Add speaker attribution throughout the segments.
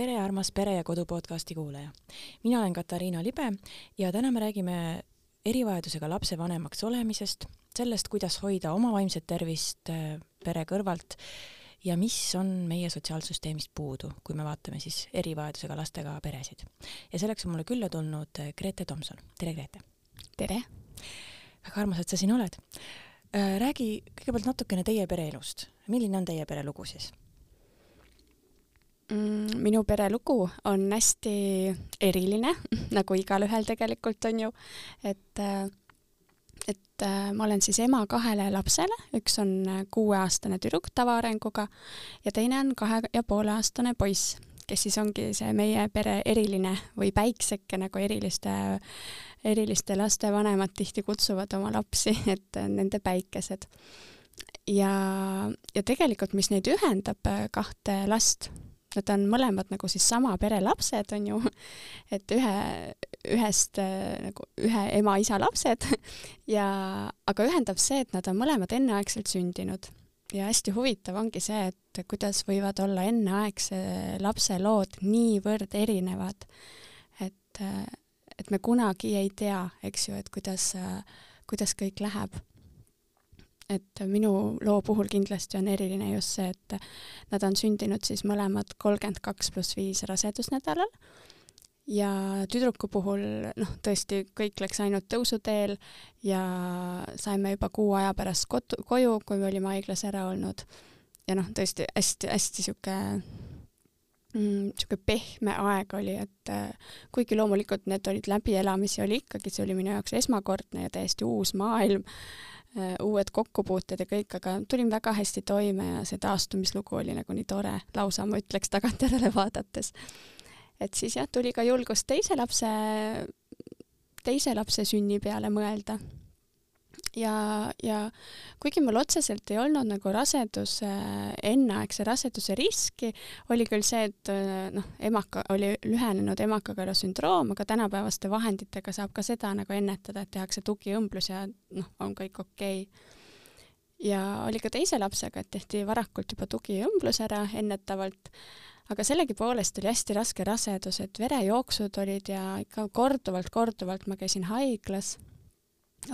Speaker 1: tere, armas Pere ja Kodu podcasti kuulaja. mina olen Katariina Libe ja täna me räägime erivajadusega lapse vanemaks olemisest, sellest, kuidas hoida oma vaimset tervist äh, pere kõrvalt ja mis on meie sotsiaalsüsteemist puudu, kui me vaatame siis erivajadusega lastega peresid. ja selleks on mulle külla tulnud äh, Grete Tomson. tere, Grete!
Speaker 2: tere!
Speaker 1: väga armas, et sa siin oled. Äh, räägi kõigepealt natukene teie pereelust. milline on teie pere lugu siis?
Speaker 2: Mm, minu pere lugu on hästi eriline, nagu igalühel tegelikult on ju, et et äh, ma olen siis ema kahele lapsele, üks on kuueaastane tüdruk tavaarenguga ja teine on kahe ja poole aastane poiss, kes siis ongi see meie pere eriline või päikseke, nagu eriliste, eriliste laste vanemad tihti kutsuvad oma lapsi, et nende päikesed. ja, ja tegelikult, mis neid ühendab, kahte last Nad on mõlemad nagu siis sama pere lapsed, on ju, et ühe, ühest nagu ühe ema-isa lapsed. Ja, aga ühendab see, et nad on mõlemad enneaegselt sündinud. ja hästi huvitav ongi see, et kuidas võivad olla enneaegse lapse lood niivõrd erinevad, et, et me kunagi ei tea, eks ju, et kuidas, kuidas kõik läheb et minu loo puhul kindlasti on eriline just see, et nad on sündinud siis mõlemad kolmkümmend kaks pluss viis rasedusnädalal ja tüdruku puhul noh, tõesti kõik läks ainult tõusuteel ja saime juba kuu aja pärast kodu, koju, kui me olime haiglas ära olnud. ja noh, tõesti hästi-hästi sihuke mm, sihuke pehme aeg oli, et äh, kuigi loomulikult need olid läbielamisi, oli ikkagi, see oli minu jaoks esmakordne ja täiesti uus maailm uued kokkupuuted ja kõik, aga tulin väga hästi toime ja see taastumislugu oli nagu nii tore, lausa ma ütleks tagantjärele vaadates. et siis jah, tuli ka julgust teise lapse, teise lapse sünni peale mõelda ja, ja kuigi mul otseselt ei olnud nagu raseduse, enneaegse raseduse riski, oli küll see, et noh, emaka, oli lühenenud emakakõrva sündroom, aga tänapäevaste vahenditega saab ka seda nagu ennetada, et tehakse tugiõmblus ja noh, on kõik okei okay. ja oli ka teise lapsega, et tehti varakult juba tugiõmblus ära ennetavalt, aga sellegipoolest oli hästi raske rasedus, et verejooksud olid ja ikka korduvalt-korduvalt ma käisin haiglas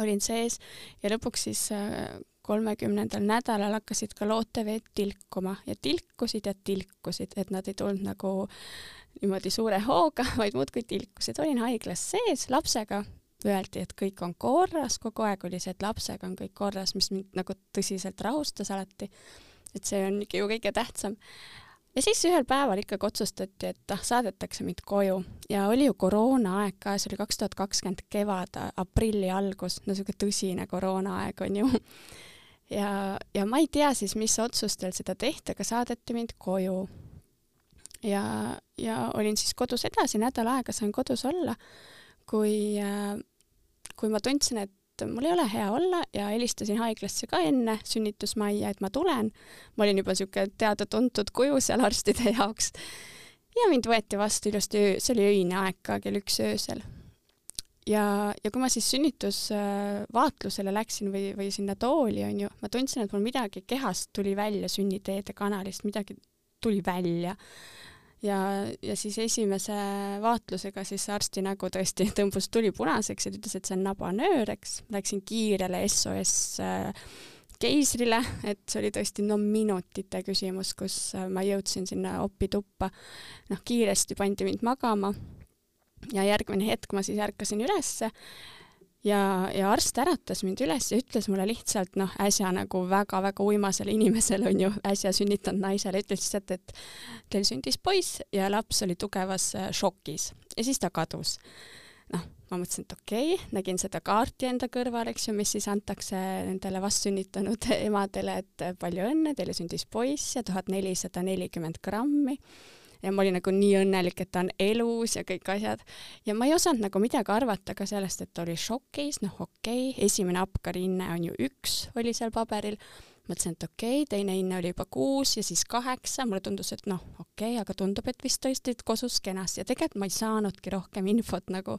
Speaker 2: olin sees ja lõpuks siis äh, kolmekümnendal nädalal hakkasid ka looteveed tilkuma ja tilkusid ja tilkusid, et nad ei tulnud nagu niimoodi suure hooga, vaid muudkui tilkusid. olin haiglas sees lapsega, öeldi, et kõik on korras, kogu aeg oli see, et lapsega on kõik korras, mis mind nagu tõsiselt rahustas alati. et see on ikka ju kõige tähtsam ja siis ühel päeval ikkagi otsustati, et ah, saadetakse mind koju ja oli ju koroonaaeg ka, see oli kaks tuhat kakskümmend kevad, aprilli algus, no niisugune tõsine koroonaaeg on ju. ja, ja ma ei tea siis, mis otsustel seda tehti, aga saadeti mind koju. ja, ja olin siis kodus edasi, nädal aega sain kodus olla, kui, äh, kui ma tundsin, et et mul ei ole hea olla ja helistasin haiglasse ka enne sünnitusmajja, et ma tulen. ma olin juba niisugune teada-tuntud kuju seal arstide jaoks. ja mind võeti vastu ilusti, see oli öine aeg ka, kell üks öösel. ja, ja kui ma siis sünnitusvaatlusele läksin või, või sinna tooli, on ju, ma tundsin, et mul midagi kehast tuli välja sünniteede kanalist, midagi tuli välja ja, ja siis esimese vaatlusega siis arsti nägu tõesti tõmbus tuli punaseks ja ta ütles, et see on nabanöör, eks. Läksin kiirele SOS äh, keisrile, et see oli tõesti no minutite küsimus, kus äh, ma jõudsin sinna opituppa. noh, kiiresti pandi mind magama ja järgmine hetk ma siis ärkasin ülesse ja, ja arst äratas mind üles ja ütles mulle lihtsalt noh, äsja nagu väga-väga uimasele inimesele on ju, äsja sünnitanud naisele, ütles lihtsalt, et teil sündis poiss ja laps oli tugevas äh, šokis ja siis ta kadus. noh, ma mõtlesin, et okei okay,, nägin seda kaarti enda kõrval, eks ju, mis siis antakse nendele vastsünnitanud emadele, et palju õnne, teile sündis poiss ja tuhat nelisada nelikümmend grammi ja ma olin nagu nii õnnelik, et ta on elus ja kõik asjad. ja ma ei osanud nagu midagi arvata ka sellest, et ta oli šokis, noh okei okay,, esimene apkariinne on ju üks, oli seal paberil, mõtlesin, et okei okay,, teine hinne oli juba kuus ja siis kaheksa, mulle tundus, et noh, okei okay,, aga tundub, et vist tõesti kosus kenasti. Ja tegelikult ma ei saanudki rohkem infot nagu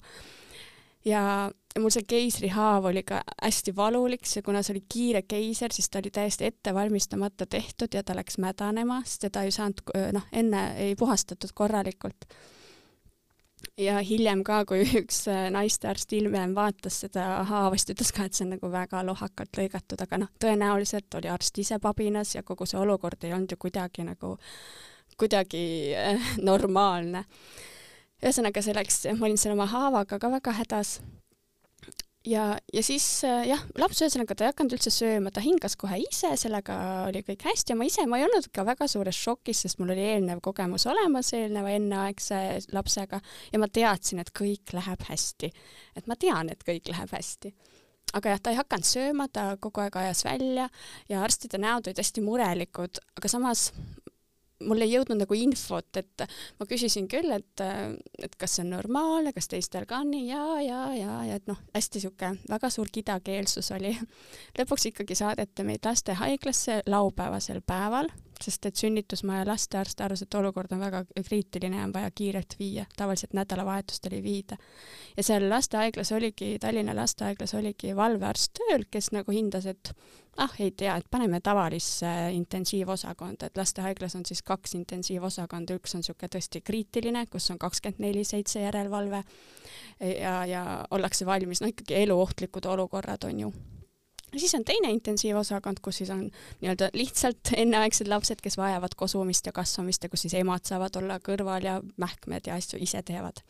Speaker 2: ja mul see keisrihaav oli ka hästi valulik, see, kuna see oli kiire keiser, siis ta oli täiesti ettevalmistamata tehtud ja ta läks mädanema, sest teda ei saanud, noh, enne ei puhastatud korralikult ja hiljem ka, kui üks äh, naistearst hiljem vaatas seda haava, siis ta ütles ka, et see on nagu väga lohakalt lõigatud, aga noh, tõenäoliselt oli arst ise pabinas ja kogu see olukord ei olnud ju kuidagi nagu, kuidagi äh, normaalne. Ühesõnaga, see läks, ma olin selle oma haavaga ka väga hädas. Ja, ja siis äh, jah, laps ühesõnaga ta ei hakanud üldse sööma, ta hingas kohe ise, sellega oli kõik hästi. Ja ma ise, ma ei olnud ka väga suures šokis, sest mul oli eelnev kogemus olemas eelneva enneaegse lapsega ja ma teadsin, et kõik läheb hästi. et ma tean, et kõik läheb hästi. Aga jah, ta ei hakanud sööma, ta kogu aeg ajas välja ja arstide näod olid hästi murelikud, aga samas mul ei jõudnud nagu infot, et ma küsisin küll, et, et kas see on normaalne, kas teistel ka on nii ja, ja, ja, ja et noh, hästi sihuke väga suur kidakeelsus oli. lõpuks ikkagi saadeti meid lastehaiglasse laupäevasel päeval, sest et sünnitusmaja lastearst arvas, et olukord on väga kriitiline ja on vaja kiirelt viia, tavaliselt nädalavahetustel ei viida. ja seal lastehaiglas oligi, Tallinna lastehaiglas oligi valvearst tööl, kes nagu hindas, et ah, ei tea, et paneme tavalisse intensiivosakonda, et lastehaiglas on siis kaks intensiivosakonda, üks on niisugune tõesti kriitiline, kus on kakskümmend neli seitse järelevalve ja, ja ollakse valmis, no ikkagi eluohtlikud olukorrad on ju siis on teine intensiivosakond, kus siis on nii-öelda lihtsalt enneaegsed lapsed, kes vajavad kosumist ja kasvamist ja kus siis emad saavad olla kõrval ja mähkmed ja asju ise teevad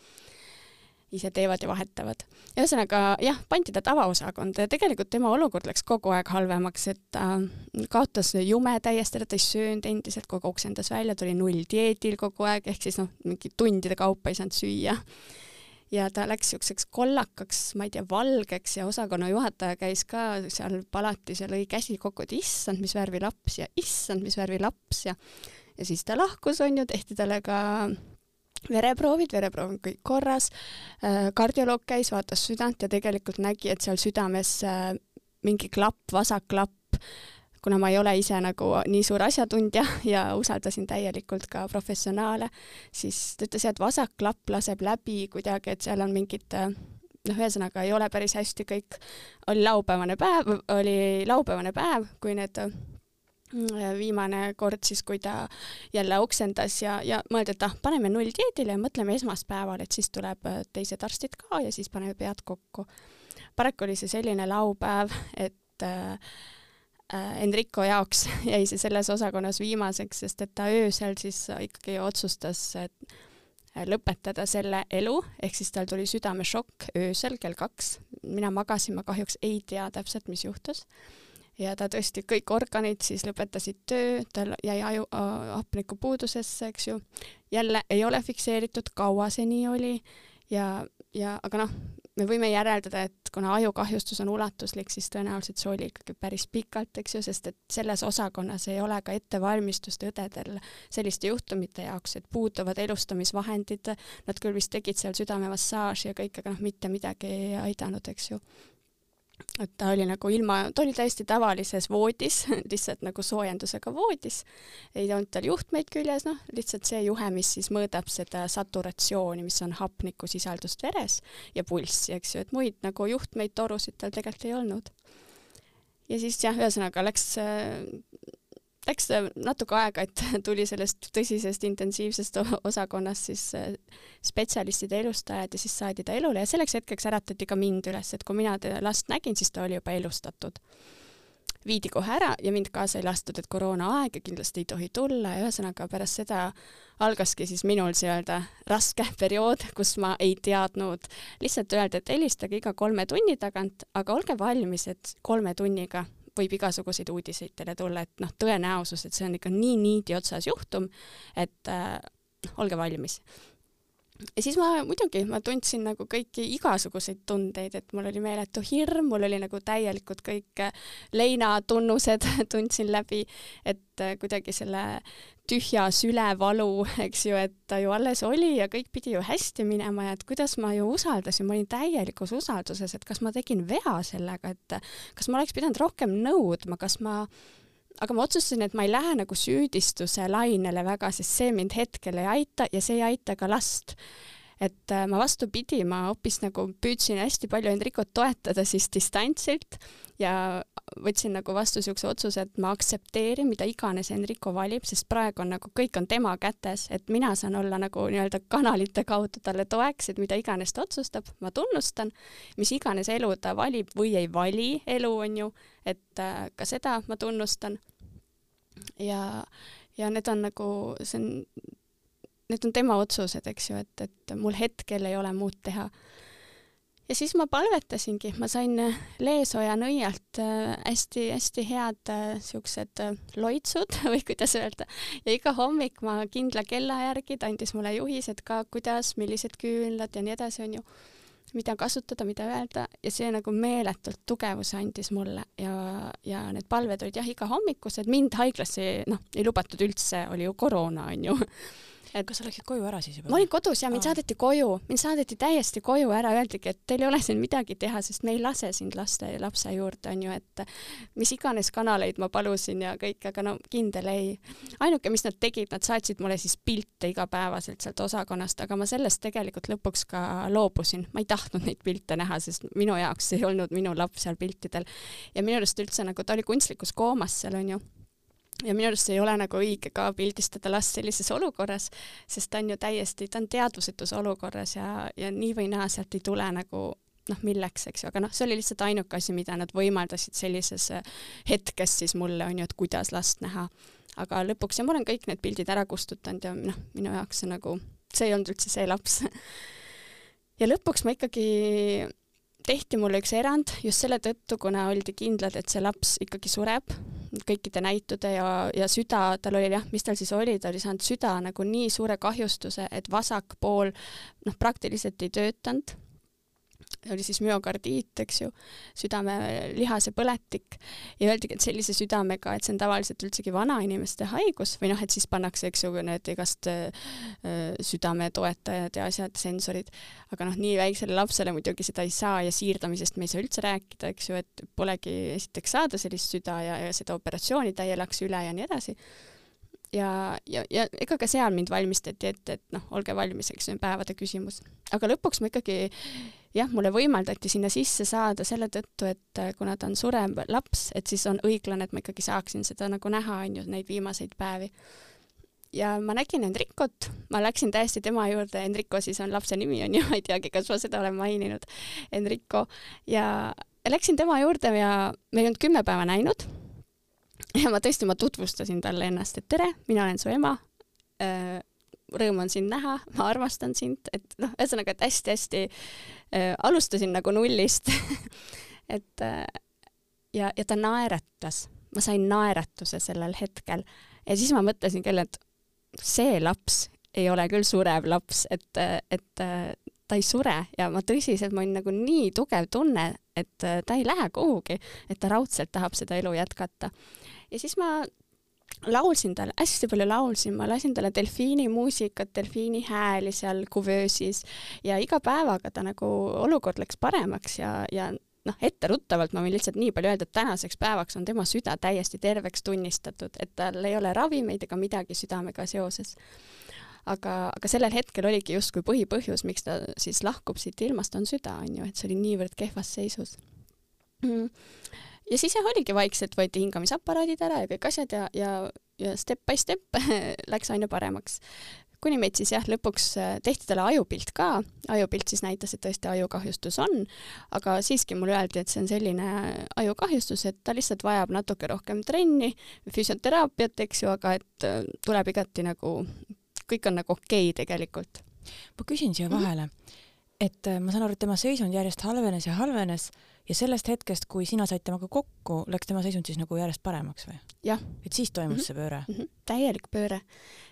Speaker 2: ise teevad ja vahetavad. ühesõnaga jah, pandi ta tavaosakonda ja tegelikult tema olukord läks kogu aeg halvemaks, et ta äh, kaotas jume täiesti, ta ei söönud endiselt, kogu aeg oksendas välja, ta oli nulldieedil kogu aeg, ehk siis noh, mingi tundide kaupa ei saanud süüa. Ja ta läks niisuguseks kollakaks, ma ei tea, valgeks ja osakonna juhataja käis ka seal palatis ja lõi käsi kokku, et issand, mis värvi laps ja issand, mis värvi laps ja ja siis ta lahkus, on ju, tehti talle ka vereproovid, vereproov on kõik korras, äh, kardioloog käis, vaatas südant ja tegelikult nägi, et seal südames äh, mingi klapp, vasak klapp, kuna ma ei ole ise nagu nii suur asjatundja ja usaldasin täielikult ka professionaale, siis ta ütles, et vasak klapp laseb läbi kuidagi, et seal on mingid äh, noh, ühesõnaga ei ole päris hästi kõik, oli laupäevane päev, oli laupäevane päev, kui need viimane kord siis, kui ta jälle oksendas ja, ja mõeldi, et ah, paneme nulldieedile ja mõtleme esmaspäeval, et siis tuleb äh, teised arstid ka ja siis paneme pead kokku. paraku oli see selline laupäev, et äh, äh Enrico jaoks jäi see selles osakonnas viimaseks, sest et ta öösel siis ikkagi otsustas äh, lõpetada selle elu, ehk siis tal tuli südamešokk öösel kell kaks. mina magasin, ma kahjuks ei tea täpselt, mis juhtus ja ta tõesti, kõik organid siis lõpetasid töö, tal jäi aju äh, hapnikupuudusesse, eks ju. jälle ei ole fikseeritud, kaua see nii oli ja, ja aga noh, me võime järeldada, et kuna ajukahjustus on ulatuslik, siis tõenäoliselt see oli ikkagi päris pikalt, eks ju, sest et selles osakonnas ei ole ka ettevalmistust õdedel selliste juhtumite jaoks, et puuduvad elustamisvahendid, nad küll vist tegid seal südamemassaaži ja kõik, aga noh, mitte midagi ei aidanud, eks ju et ta oli nagu ilma, ta oli täiesti tavalises voodis, lihtsalt nagu soojendusega voodis, ei olnud tal juhtmeid küljes, noh, lihtsalt see juhe, mis siis mõõdab seda saturatsiooni, mis on hapnikusisaldust veres ja pulssi, eks ju, et muid nagu juhtmeid, torusid tal tegelikult ei olnud. ja siis jah, ühesõnaga läks läks natuke aega, et tuli sellest tõsisest intensiivsest osakonnast siis äh, spetsialistide elustajad ja siis saadi ta elule ja selleks hetkeks äratati ka mind üles, et kui mina last nägin, siis ta oli juba elustatud. viidi kohe ära ja mind kaasa ei lastud, et koroonaaeg ja kindlasti ei tohi tulla ja ühesõnaga pärast seda algaski siis minul nii-öelda raske periood, kus ma ei teadnud, lihtsalt öelda, et helistage iga kolme tunni tagant, aga olge valmis, et kolme tunniga võib igasuguseid uudiseid teile tulla, et noh, tõenäosus, et see on ikka nii niidi otsas juhtum, et äh, olge valmis. Ja siis ma muidugi, ma tundsin nagu kõiki igasuguseid tundeid, et mul oli meeletu hirm, mul oli nagu täielikult kõik leinatunnused tundsin läbi, et äh, kuidagi selle tühja sülevalu, eks ju, et ta ju alles oli ja kõik pidi ju hästi minema ja et kuidas ma ju usaldasin, ma olin täielikus usalduses, et kas ma tegin vea sellega, et kas ma oleks pidanud rohkem nõudma, kas ma aga ma otsustasin, et ma ei lähe nagu süüdistuse lainele väga, sest see mind hetkel ei aita ja see ei aita ka last et äh, ma vastupidi, ma hoopis nagu püüdsin hästi palju Hendrikut toetada siis distantsilt ja võtsin nagu vastu niisuguse otsuse, et ma aktsepteerin, mida iganes Enrico valib, sest praegu on nagu kõik on tema kätes, et mina saan olla nagu nii-öelda kanalite kaudu talle toeks, et mida iganes ta otsustab, ma tunnustan, mis iganes elu ta valib või ei vali elu, on ju, et äh, ka seda ma tunnustan. ja, ja need on nagu, see on, need on tema otsused, eks ju, et, et mul hetkel ei ole muud teha. Ja siis ma palvetasingi, ma sain äh, Leesoja nõialt hästi-hästi äh, head äh, siuksed loitsud või kuidas öelda. Ja iga hommik ma kindla kella järgi, ta andis mulle juhised ka, kuidas, millised küünlad ja nii edasi, onju, mida kasutada, mida öelda. Ja see nagu meeletult tugevuse andis mulle. Ja, ja need palved olid jah, igahommikused, mind haiglasse noh, ei lubatud üldse, oli ju koroona, onju
Speaker 1: et kas sa läksid koju ära siis juba?
Speaker 2: ma olin kodus ja mind Aa. saadeti koju, mind saadeti täiesti koju ära, öeldigi, et teil ei ole siin midagi teha, sest me ei lase sind laste, lapse juurde, on ju, et mis iganes kanaleid ma palusin ja kõik, aga no kindel ei. ainuke, mis nad tegid, nad saatsid mulle siis pilte igapäevaselt sealt osakonnast, aga ma sellest tegelikult lõpuks ka loobusin, ma ei tahtnud neid pilte näha, sest minu jaoks ei olnud minu laps seal piltidel. ja minu arust üldse nagu ta oli kunstlikus koomas seal, on ju ja minu arust ei ole nagu õige ka pildistada last sellises olukorras, sest ta on ju täiesti, ta on teadvusetus olukorras ja, ja nii või naa sealt ei tule nagu noh, milleks, eks ju, aga noh, see oli lihtsalt ainuke asi, mida nad võimaldasid sellises äh, hetkes siis mulle, on ju, et kuidas last näha. aga lõpuks ja ma olen kõik need pildid ära kustutanud ja noh, minu jaoks see nagu, see ei olnud üldse see laps ja lõpuks ma ikkagi tehti mulle üks erand just selle tõttu, kuna oldi kindlad, et see laps ikkagi sureb kõikide näitude ja, ja süda, tal oli jah, mis tal siis oli, ta oli saanud süda nagu nii suure kahjustuse, et vasak pool noh, praktiliselt ei töötanud oli siis müokardiit, eks ju, südamelihase põletik. Ja öeldigi, et sellise südamega, et see on tavaliselt üldsegi vanainimeste haigus või noh, et siis pannakse, eks ju, need igast äh, südametoetajad ja asjad, sensorid, aga noh, nii väiksele lapsele muidugi seda ei saa ja siirdamisest me ei saa üldse rääkida, eks ju, et polegi esiteks saada sellist süda ja, ja seda operatsiooni ta ei elaks üle ja nii edasi. Ja, ja, ja ega ka seal mind valmistati ette, et noh, olge valmis, eks see on päevade küsimus. aga lõpuks ma ikkagi jah, mulle võimaldati sinna sisse saada selle tõttu, et äh, kuna ta on surev laps, et siis on õiglane, et ma ikkagi saaksin seda nagu näha, on ju, neid viimaseid päevi. ja ma nägin Enrikot, ma läksin täiesti tema juurde, Enrico siis on lapse nimi, on ju, ma ei teagi, kas ma seda olen maininud, Enrico, ja läksin tema juurde ja me ei olnud kümme päeva näinud. Ja ma tõesti, ma tutvustasin talle ennast, et tere, mina olen su ema. Äh, rõõm on sind näha, ma armastan sind, et noh, ühesõnaga, et hästi-hästi äh, alustasin nagu nullist et äh, ja, ja ta naeratas, ma sain naeratuse sellel hetkel. Ja siis ma mõtlesin küll, et see laps ei ole küll surev laps, et, et äh, ta ei sure. Ja ma tõsiselt, ma olin nagu nii tugev tunne, et äh, ta ei lähe kuhugi, et ta raudselt tahab seda elu jätkata. ja siis ma laulsin talle, hästi palju laulsin, ma lasin talle delfiini muusikat, delfiini hääli seal kuvöösis ja iga päevaga ta nagu olukord läks paremaks ja, ja noh, etteruttavalt ma võin lihtsalt nii palju öelda, et tänaseks päevaks on tema süda täiesti terveks tunnistatud, et tal ei ole ravimeid ega midagi südamega seoses. aga, aga sellel hetkel oligi justkui põhipõhjus, miks ta siis lahkub siit ilmast, on süda, on ju, et see oli niivõrd kehvas seisus mm ja siis jah, oligi vaikselt võeti hingamisaparaadid ära ja kõik asjad ja, ja, ja step by step läks aina paremaks. kuni meid siis jah, lõpuks äh, tehti talle ajupilt ka, ajupilt siis näitas, et tõesti ajukahjustus on, aga siiski mulle öeldi, et see on selline ajukahjustus, et ta lihtsalt vajab natuke rohkem trenni, füsioteraapiat, eks ju, aga et äh, tuleb igati nagu, kõik on nagu okei okay tegelikult.
Speaker 1: ma küsin siia vahele mm, -hmm. Et äh, ma saan aru, et tema seisund järjest halvenes ja halvenes ja sellest hetkest, kui sina said temaga kokku, läks tema seisund siis nagu järjest paremaks või? et siis toimus mm -hmm. see pööre mm? -hmm.
Speaker 2: täielik pööre.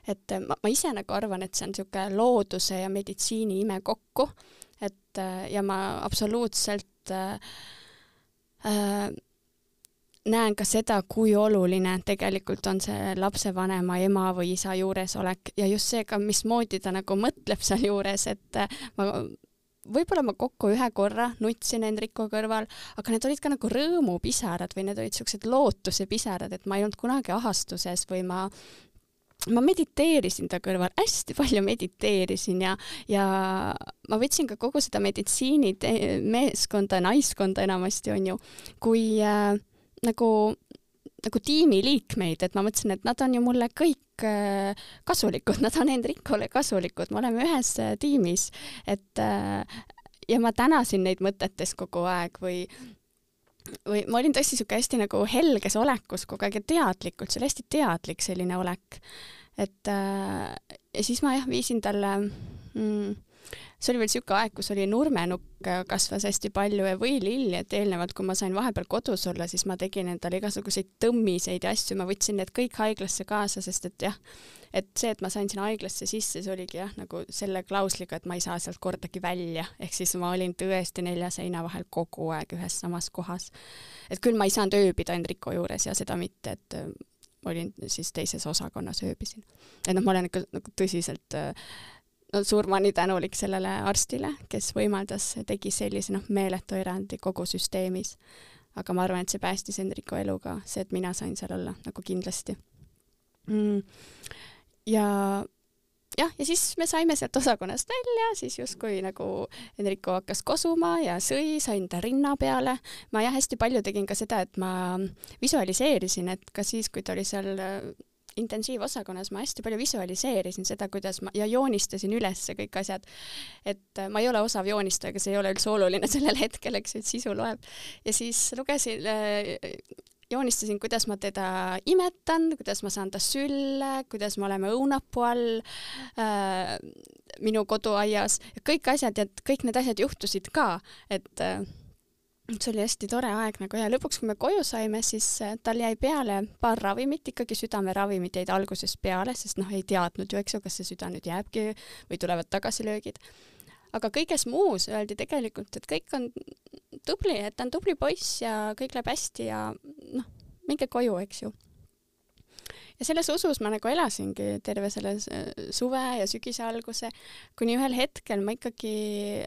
Speaker 2: et äh, ma, ma ise nagu arvan, et see on niisugune looduse ja meditsiini ime kokku, et äh, ja ma absoluutselt äh, äh, näen ka seda, kui oluline tegelikult on see lapsevanema ema või isa juuresolek ja just see ka, mismoodi ta nagu mõtleb sealjuures, et ma võib-olla ma kokku ühe korra nutsin Hendriku kõrval, aga need olid ka nagu rõõmupisarad või need olid siuksed lootusepisarad, et ma ei olnud kunagi ahastuses või ma ma mediteerisin ta kõrval, hästi palju mediteerisin ja, ja ma võtsin ka kogu seda meditsiinimeeskonda, naiskonda enamasti on ju, kui äh, nagu nagu tiimiliikmeid, et ma mõtlesin, et nad on ju mulle kõik äh, kasulikud, nad on Hendrikole kasulikud, me oleme ühes äh, tiimis, et äh, ja ma tänasin neid mõtetes kogu aeg või või ma olin tõesti niisugune hästi nagu helges olekus kogu aeg ja teadlikult, see oli hästi teadlik selline olek. et ja siis ma jah, viisin talle mm, see oli veel niisugune aeg, kus oli nurmenukk kasvas hästi palju ja võililli, et eelnevalt, kui ma sain vahepeal kodus olla, siis ma tegin endale igasuguseid tõmmiseid ja asju, ma võtsin need kõik haiglasse kaasa, sest et jah, et see, et ma sain sinna haiglasse sisse, see oligi jah, nagu selle klausliga, et ma ei saa sealt kordagi välja, ehk siis ma olin tõesti nelja seina vahel kogu aeg ühes samas kohas. et küll ma ei saanud ööbida Enrico juures ja seda mitte, et äh, olin siis teises osakonnas ööbisin. et noh, ma olen ikka nagu tõsiselt äh, no surmani tänulik sellele arstile, kes võimaldas, tegi sellise noh, meeletu erandi kogu süsteemis. aga ma arvan, et see päästis Hendriku elu ka, see, et mina sain seal olla nagu kindlasti mm.. ja jah, ja siis me saime sealt osakonnast välja, siis justkui nagu Enrico hakkas kosuma ja sõi, sain ta rinna peale. ma jah, hästi palju tegin ka seda, et ma visualiseerisin, et ka siis, kui ta oli seal intensiivosakonnas ma hästi palju visualiseerisin seda, kuidas ma ja joonistasin üles kõik asjad. et äh, ma ei ole osav joonistaja, aga see ei ole üldse oluline sellel hetkel, eks ju, et sisu loeb. ja siis lugesin äh, joonistasin, kuidas ma teda imetan, kuidas ma saan ta sülle, kuidas me oleme õunapuu all äh, minu koduaias, kõik asjad ja kõik need asjad juhtusid ka, et äh, see oli hästi tore aeg nagu ja lõpuks, kui me koju saime, siis äh, tal jäi peale paar ravimit, ikkagi südameravimid jäid alguses peale, sest noh, ei teadnud ju, eks ju, kas see süda nüüd jääbki või tulevad tagasilöögid. aga kõiges muus öeldi tegelikult, et kõik on tubli, et ta on tubli poiss ja kõik läheb hästi ja noh, minge koju, eks ju. ja selles usus ma nagu elasingi terve selle äh, suve ja sügise alguse, kuni ühel hetkel ma ikkagi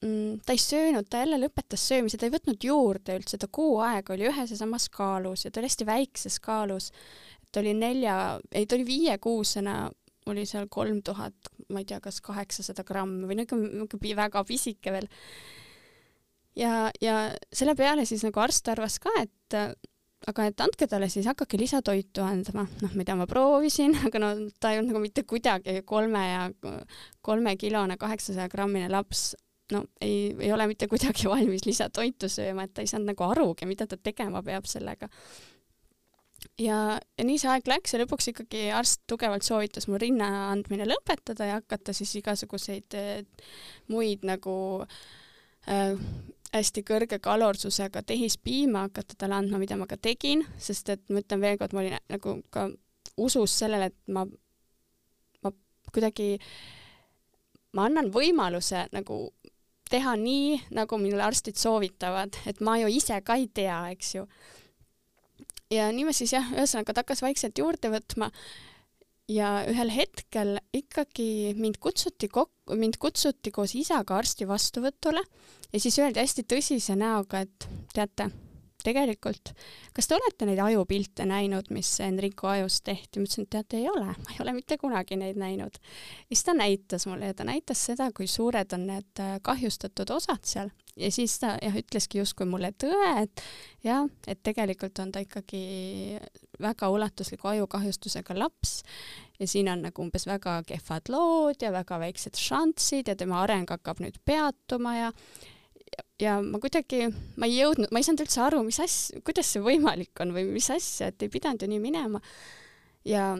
Speaker 2: ta ei söönud, ta jälle lõpetas söömise, ta ei võtnud juurde üldse, ta kuu aega oli ühes ja samas kaalus ja ta oli hästi väikses kaalus. ta oli nelja, ei ta oli viiekuusena, oli seal kolm tuhat, ma ei tea, kas kaheksasada grammi või niisugune väga pisike veel. ja, ja selle peale siis nagu arst arvas ka, et aga et andke talle siis, hakake lisatoitu andma, noh, mida ma proovisin, aga no ta ei olnud nagu mitte kuidagi kolme ja kolmekilone kaheksasaja grammine laps no ei, ei ole mitte kuidagi valmis lisatoitu sööma, et ta ei saanud nagu arugi, mida ta tegema peab sellega. ja, ja nii see aeg läks ja lõpuks ikkagi arst tugevalt soovitas mul rinna andmine lõpetada ja hakata siis igasuguseid äh, muid nagu äh, hästi kõrge kalorsusega tehispiima hakata talle andma, mida ma ka tegin, sest et ma ütlen veel kord, ma olin nagu ka usus sellele, et ma, ma kuidagi ma annan võimaluse nagu teha nii, nagu mulle arstid soovitavad, et ma ju ise ka ei tea, eks ju. ja nii ma siis jah, ühesõnaga ta hakkas vaikselt juurde võtma ja ühel hetkel ikkagi mind kutsuti kokku, mind kutsuti koos isaga arsti vastuvõtule ja siis öeldi hästi tõsise näoga, et teate tegelikult, kas te olete neid ajupilte näinud, mis Enrico ajus tehti? ma ütlesin, et teate, ei ole, ma ei ole mitte kunagi neid näinud. ja siis ta näitas mulle ja ta näitas seda, kui suured on need äh, kahjustatud osad seal ja siis ta jah, ütleski justkui mulle tõe, et jah, et tegelikult on ta ikkagi väga ulatusliku ajukahjustusega laps ja siin on nagu umbes väga kehvad lood ja väga väiksed šanssid ja tema areng hakkab nüüd peatuma ja ja ma kuidagi, ma ei jõudnud, ma ei saanud üldse aru, mis asja, kuidas see võimalik on või mis asja, et ei pidanud ju nii minema. ja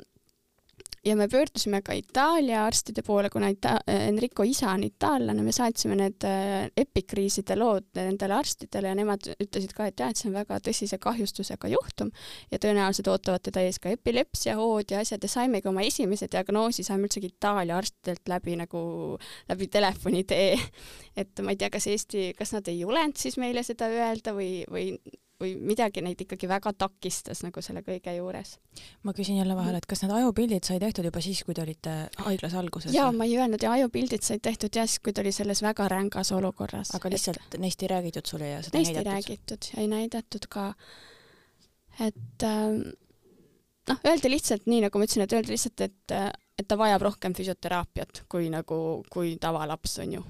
Speaker 2: ja me pöördusime ka Itaalia arstide poole, kuna Ita-, Enrico isa on itaallane, me saatsime need äh, epikriiside lood nendele arstidele ja nemad ütlesid ka, et jah, et see on väga tõsise kahjustusega juhtum ja tõenäoliselt ootavad teda ees ka epilepsiahood ja asjad ja saimegi oma esimese diagnoosi, saime üldsegi Itaalia arstidelt läbi nagu, läbi telefoni tee. et ma ei tea, kas Eesti, kas nad ei julenud siis meile seda öelda või, või või midagi neid ikkagi väga takistas nagu selle kõige juures.
Speaker 1: ma küsin jälle vahele, et kas need ajupildid sai tehtud juba siis, kui te olite haiglas alguses?
Speaker 2: jaa, ma ei öelnud ja ajupildid said tehtud jah, siis kui ta oli selles väga rängas olukorras.
Speaker 1: aga lihtsalt et... neist ei räägitud sulle ja seda
Speaker 2: neist ei näidatud? räägitud ja ei näidatud ka. et äh, noh, öeldi lihtsalt nii, nagu ma ütlesin, et öeldi lihtsalt, et, et ta vajab rohkem füsioteraapiat kui nagu, kui tavalaps on ju,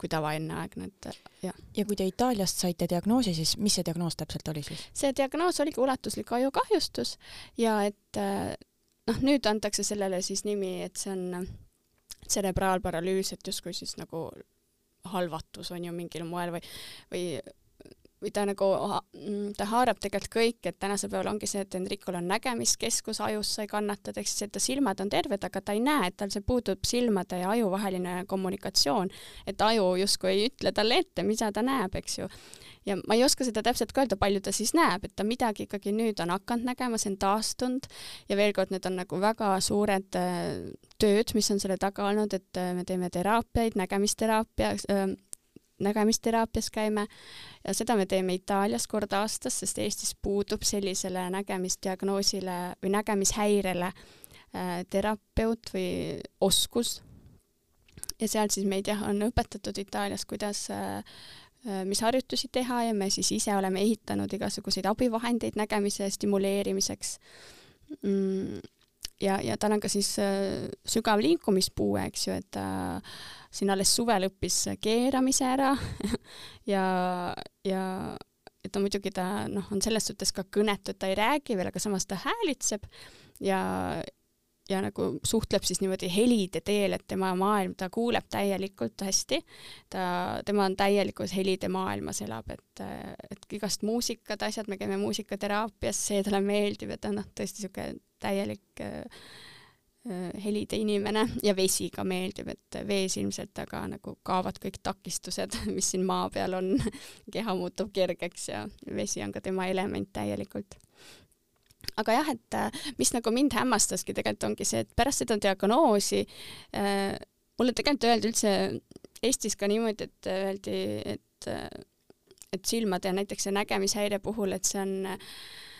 Speaker 2: kui tavaenneaegne, et jah.
Speaker 1: ja kui te Itaaliast saite diagnoosi, siis mis see diagnoos täpselt oli siis?
Speaker 2: see diagnoos oligi ulatuslik ajukahjustus ja et noh, nüüd antakse sellele siis nimi, et see on tserebraalparalüüs, et justkui siis nagu halvatus on ju mingil moel või, või või ta nagu, mm, ta haarab tegelikult kõik, et tänasel päeval ongi see, et Enricol on nägemiskeskus ajus sai kannatada, ehk siis et ta silmad on terved, aga ta ei näe, et tal see puudub silmade ja aju vaheline kommunikatsioon. et aju justkui ei ütle talle ette, mida ta näeb, eks ju. ja ma ei oska seda täpselt ka öelda, palju ta siis näeb, et ta midagi ikkagi nüüd on hakanud nägema, see on taastunud ja veel kord, need on nagu väga suured äh, tööd, mis on selle taga olnud, et äh, me teeme teraapiaid, nägemisteraapia, äh, nägemisteraapias käime ja seda me teeme Itaalias kord aastas, sest Eestis puudub sellisele nägemisdiagnoosile või nägemishäirele äh, terapeut või oskus. ja sealt siis meid jah, on õpetatud Itaalias, kuidas äh, äh, mis harjutusi teha ja me siis ise oleme ehitanud igasuguseid abivahendeid nägemise stimuleerimiseks mm ja, ja tal on ka siis äh, sügav liikumispuue, eks ju, et ta äh, siin alles suvel õppis keeramise ära ja, ja et no muidugi ta noh, on selles suhtes ka kõnetu, et ta ei räägi veel, aga samas ta häälitseb ja, ja nagu suhtleb siis niimoodi helide teel, et tema maailm, ta kuuleb täielikult hästi. ta, tema on täielikus helide maailmas elab, et, et igast muusikad, asjad, me käime muusikateraapias, see talle meeldib, et ta on noh, tõesti niisugune täielik Äh, helide inimene ja vesi ka meeldib, et vees ilmselt aga nagu kaovad kõik takistused, mis siin maa peal on. keha muutub kergeks ja vesi on ka tema element täielikult. aga jah, et äh, mis nagu mind hämmastaski tegelikult ongi see, et pärast seda diagnoosi äh, mulle tegelikult öeldi üldse Eestis ka niimoodi, et öeldi, et, et silmade ja näiteks see nägemishäire puhul, et see on äh, Äh,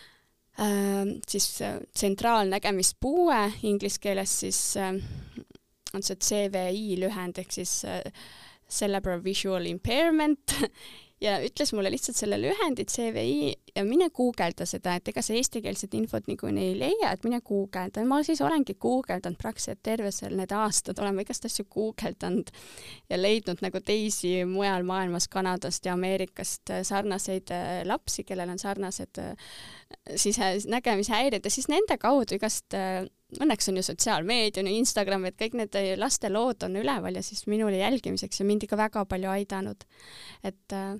Speaker 2: siis äh, tsentraalnägemispuue inglise keeles siis äh, on see CVI lühend ehk siis cerebral visual impairment ja ütles mulle lihtsalt selle lühendi CVI ja mine guugelda seda, et ega sa eestikeelset infot niikuinii ei leia, et mine guugelda. Ja ma siis olengi guugeldanud praktiliselt terve seal need aastad, olen ma igast asju guugeldanud ja leidnud nagu teisi mujal maailmas, Kanadast ja Ameerikast sarnaseid äh, lapsi, kellel on sarnased äh, sise, nägemishäired. Ja siis nende kaudu igast äh, õnneks on ju sotsiaalmeedia, on ju Instagram, et kõik need laste lood on üleval ja siis minule jälgimiseks ja mind ikka väga palju aidanud. et äh,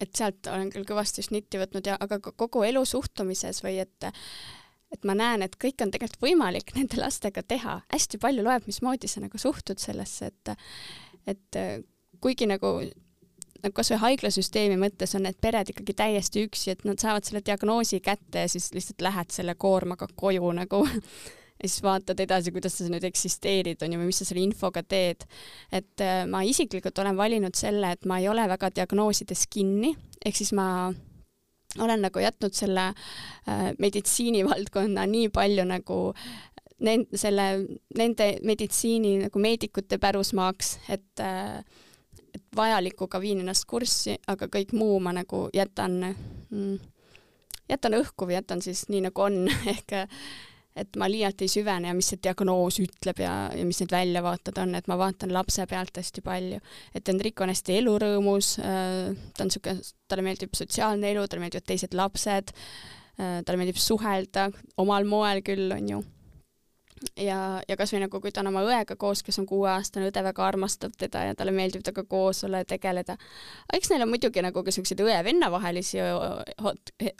Speaker 2: et sealt olen küll kõvasti šnitti võtnud ja aga kogu elu suhtumises või et et ma näen, et kõik on tegelikult võimalik nende lastega teha, hästi palju loeb, mismoodi sa nagu suhtud sellesse, et et kuigi nagu nagu kasvõi haiglasüsteemi mõttes on need pered ikkagi täiesti üksi, et nad saavad selle diagnoosi kätte ja siis lihtsalt lähed selle koormaga koju nagu ja siis vaatad edasi, kuidas sa nüüd eksisteerid, on ju, või mis sa selle infoga teed. et äh, ma isiklikult olen valinud selle, et ma ei ole väga diagnoosides kinni, ehk siis ma olen nagu jätnud selle äh, meditsiinivaldkonna nii palju nagu nend-, selle, nende meditsiini nagu meedikute pärusmaaks, et äh, vajalikuga viin ennast kurssi, aga kõik muu ma nagu jätan mm,, jätan õhku või jätan siis nii, nagu on ehk et ma liialt ei süvene ja mis see diagnoos ütleb ja, ja mis need väljavaated on, et ma vaatan lapse pealt hästi palju. et Enrico on hästi elurõõmus, äh, ta on niisugune, talle meeldib sotsiaalne elu, talle meeldivad teised lapsed, äh, talle meeldib suhelda omal moel küll, on ju ja, ja kasvõi nagu, kui ta on oma õega koos, kes on kuueaastane, õde väga armastab teda ja talle meeldib temaga koos olla ja tegeleda. eks neil on muidugi nagu ka siukseid õe-venna vahelisi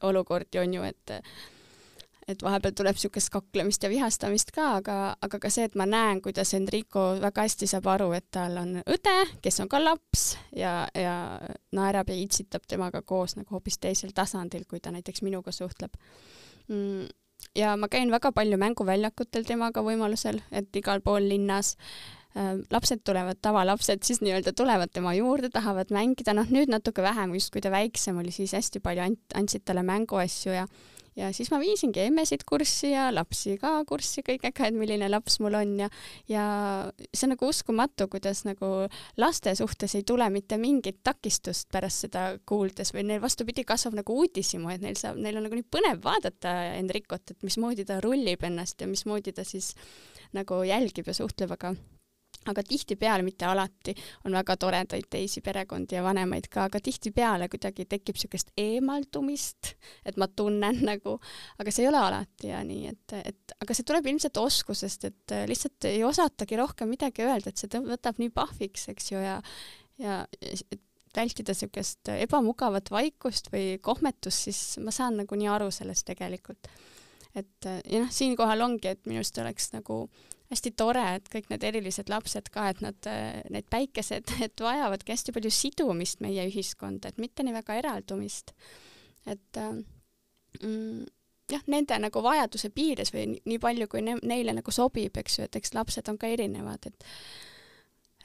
Speaker 2: olukordi on ju, et et vahepeal tuleb niisugust kaklemist ja vihastamist ka, aga, aga ka see, et ma näen, kuidas Enrico väga hästi saab aru, et tal on õde, kes on ka laps ja, ja naerab ja itsitab temaga koos nagu hoopis teisel tasandil, kui ta näiteks minuga suhtleb mm ja ma käin väga palju mänguväljakutel temaga võimalusel, et igal pool linnas äh, lapsed tulevad, tavalapsed siis nii-öelda tulevad tema juurde, tahavad mängida, noh nüüd natuke vähem, just kui ta väiksem oli, siis hästi palju ant-, andsid talle mänguasju ja ja siis ma viisingi emmesid kurssi ja lapsi ka kurssi kõigega, et milline laps mul on ja, ja see on nagu uskumatu, kuidas nagu laste suhtes ei tule mitte mingit takistust pärast seda kuuldes või neil vastupidi, kasvab nagu uudishimu, et neil saab, neil on nagu nii põnev vaadata Enricot, et mismoodi ta rullib ennast ja mismoodi ta siis nagu jälgib ja suhtleb, aga aga tihtipeale, mitte alati, on väga toredaid teisi perekondi ja vanemaid ka, aga tihtipeale kuidagi tekib niisugust eemaldumist, et ma tunnen nagu, aga see ei ole alati ja nii, et, et aga see tuleb ilmselt oskusest, et lihtsalt ei osatagi rohkem midagi öelda, et see võtab nii pahviks, eks ju, ja ja vältida niisugust ebamugavat vaikust või kohmetust, siis ma saan nagu nii aru sellest tegelikult. et ja noh, siinkohal ongi, et minu arust oleks nagu äh, hästi tore, et kõik need erilised lapsed ka, et nad, need päikesed, et vajavadki hästi palju sidumist meie ühiskonda, et mitte nii väga eraldumist. et mm, jah, nende nagu vajaduse piires või nii palju, kui ne neile nagu sobib, eks ju, et eks lapsed on ka erinevad, et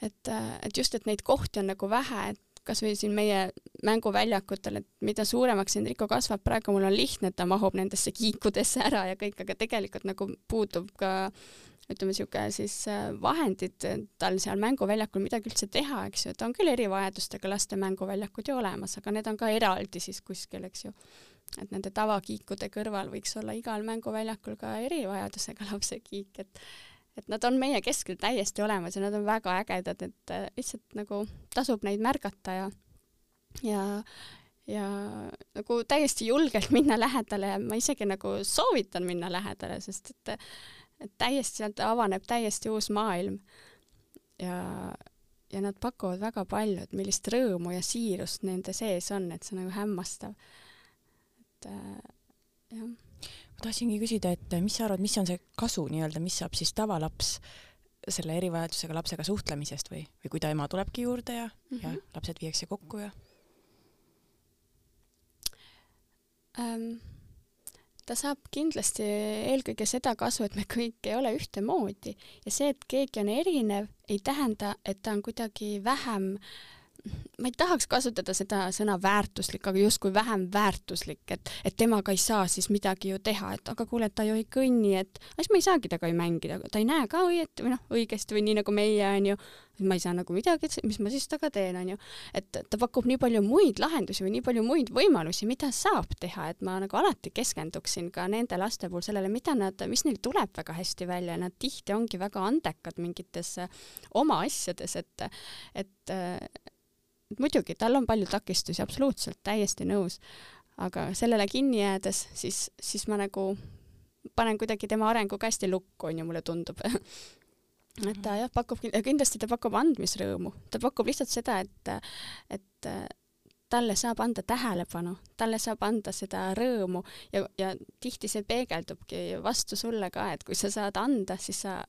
Speaker 2: et, et just, et neid kohti on nagu vähe, et kasvõi siin meie mänguväljakutel, et mida suuremaks Enrico kasvab, praegu mul on lihtne, et ta mahub nendesse kiikudesse ära ja kõik, aga tegelikult nagu puudub ka ütleme, niisugune siis äh, vahendid tal seal mänguväljakul midagi üldse teha, eks ju, et on küll erivajadustega laste mänguväljakud ju olemas, aga need on ka eraldi siis kuskil, eks ju. et nende tavakiikude kõrval võiks olla igal mänguväljakul ka erivajadusega lapse kiik, et et nad on meie keskel täiesti olemas ja nad on väga ägedad, et äh, lihtsalt nagu tasub neid märgata ja ja ja nagu täiesti julgelt minna lähedale ja ma isegi nagu soovitan minna lähedale, sest et et täiesti, sealt avaneb täiesti uus maailm. ja, ja nad pakuvad väga palju, et millist rõõmu ja siirust nende sees on, et see on nagu hämmastav. et äh, jah.
Speaker 1: ma tahtsingi küsida, et mis sa arvad, mis on see kasu nii-öelda, mis saab siis tavalaps selle erivajadusega lapsega suhtlemisest või, või kui ta ema tulebki juurde ja mm, -hmm. ja mhm. lapsed viiakse kokku ja
Speaker 2: ähm,? Ta saab kindlasti eelkõige seda kasu, et me kõik ei ole ühtemoodi. Ja see, et keegi on erinev, ei tähenda, et ta on kuidagi vähem ma ei tahaks kasutada seda sõna väärtuslik, aga justkui vähem väärtuslik, et, et temaga ei saa siis midagi ju teha, et aga kuule, ta ju ei kõnni, et siis ma ei saagi temaga ju mängida, ta ei näe ka õieti või noh, õigesti või nii nagu meie onju, ma ei saa nagu midagi, mis ma siis temaga teen, onju. et ta pakub nii palju muid lahendusi või nii palju muid võimalusi, mida saab teha, et ma nagu alati keskenduksin ka nende laste puhul sellele, mida nad, mis neil tuleb väga hästi välja, nad tihti ongi väga andekad mingites oma asjades, et, et muidugi, tal on palju takistusi, absoluutselt, täiesti nõus. aga sellele kinni jäädes, siis, siis ma nagu panen kuidagi tema arenguga hästi lukku, onju, mulle tundub et ta jah, pakub, kindlasti ta pakub andmisrõõmu, ta pakub lihtsalt seda, et, et talle saab anda tähelepanu, talle saab anda seda rõõmu ja, ja tihti see peegeldubki vastu sulle ka, et kui sa saad anda, siis sa